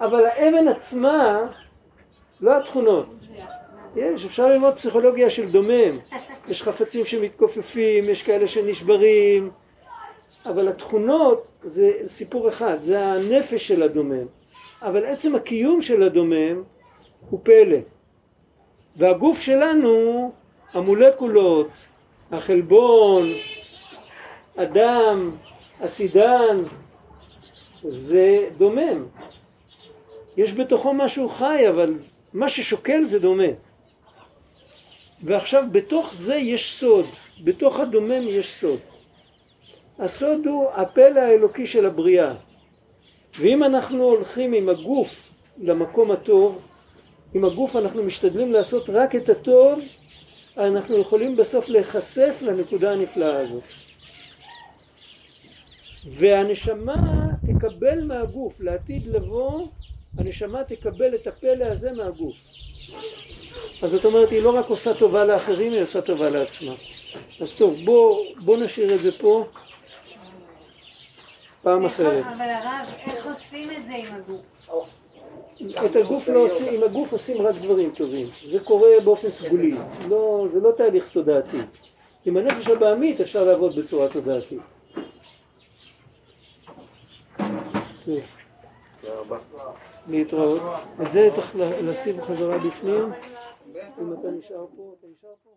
אבל האבן עצמה, לא התכונות. יש, אפשר ללמוד פסיכולוגיה של דומם. יש חפצים שמתכופפים, יש כאלה שנשברים, אבל התכונות זה סיפור אחד, זה הנפש של הדומם. אבל עצם הקיום של הדומם הוא פלא. והגוף שלנו, המולקולות, החלבון, הדם, הסידן, זה דומם. יש בתוכו משהו חי, אבל מה ששוקל זה דומם. ועכשיו בתוך זה יש סוד, בתוך הדומם יש סוד. הסוד הוא הפלא האלוקי של הבריאה. ואם אנחנו הולכים עם הגוף למקום הטוב, עם הגוף אנחנו משתדלים לעשות רק את הטוב, אנחנו יכולים בסוף להיחשף לנקודה הנפלאה הזאת. והנשמה תקבל מהגוף, לעתיד לבוא, הנשמה תקבל את הפלא הזה מהגוף. אז זאת אומרת, היא לא רק עושה טובה לאחרים, היא עושה טובה לעצמה. אז טוב, בוא, בוא נשאיר את זה פה פעם אחרת. אבל הרב, איך עושים את זה עם הגוף? את הגוף לא עושים, עם הגוף עושים רק דברים טובים. זה קורה באופן סגולי, לא, זה לא תהליך תודעתי. עם הנפש הבעמית אפשר לעבוד בצורה תודעתית. טוב. להתראות. את זה צריך לשים חזרה בפנים. אם אתה נשאר פה, אתה נשאר פה?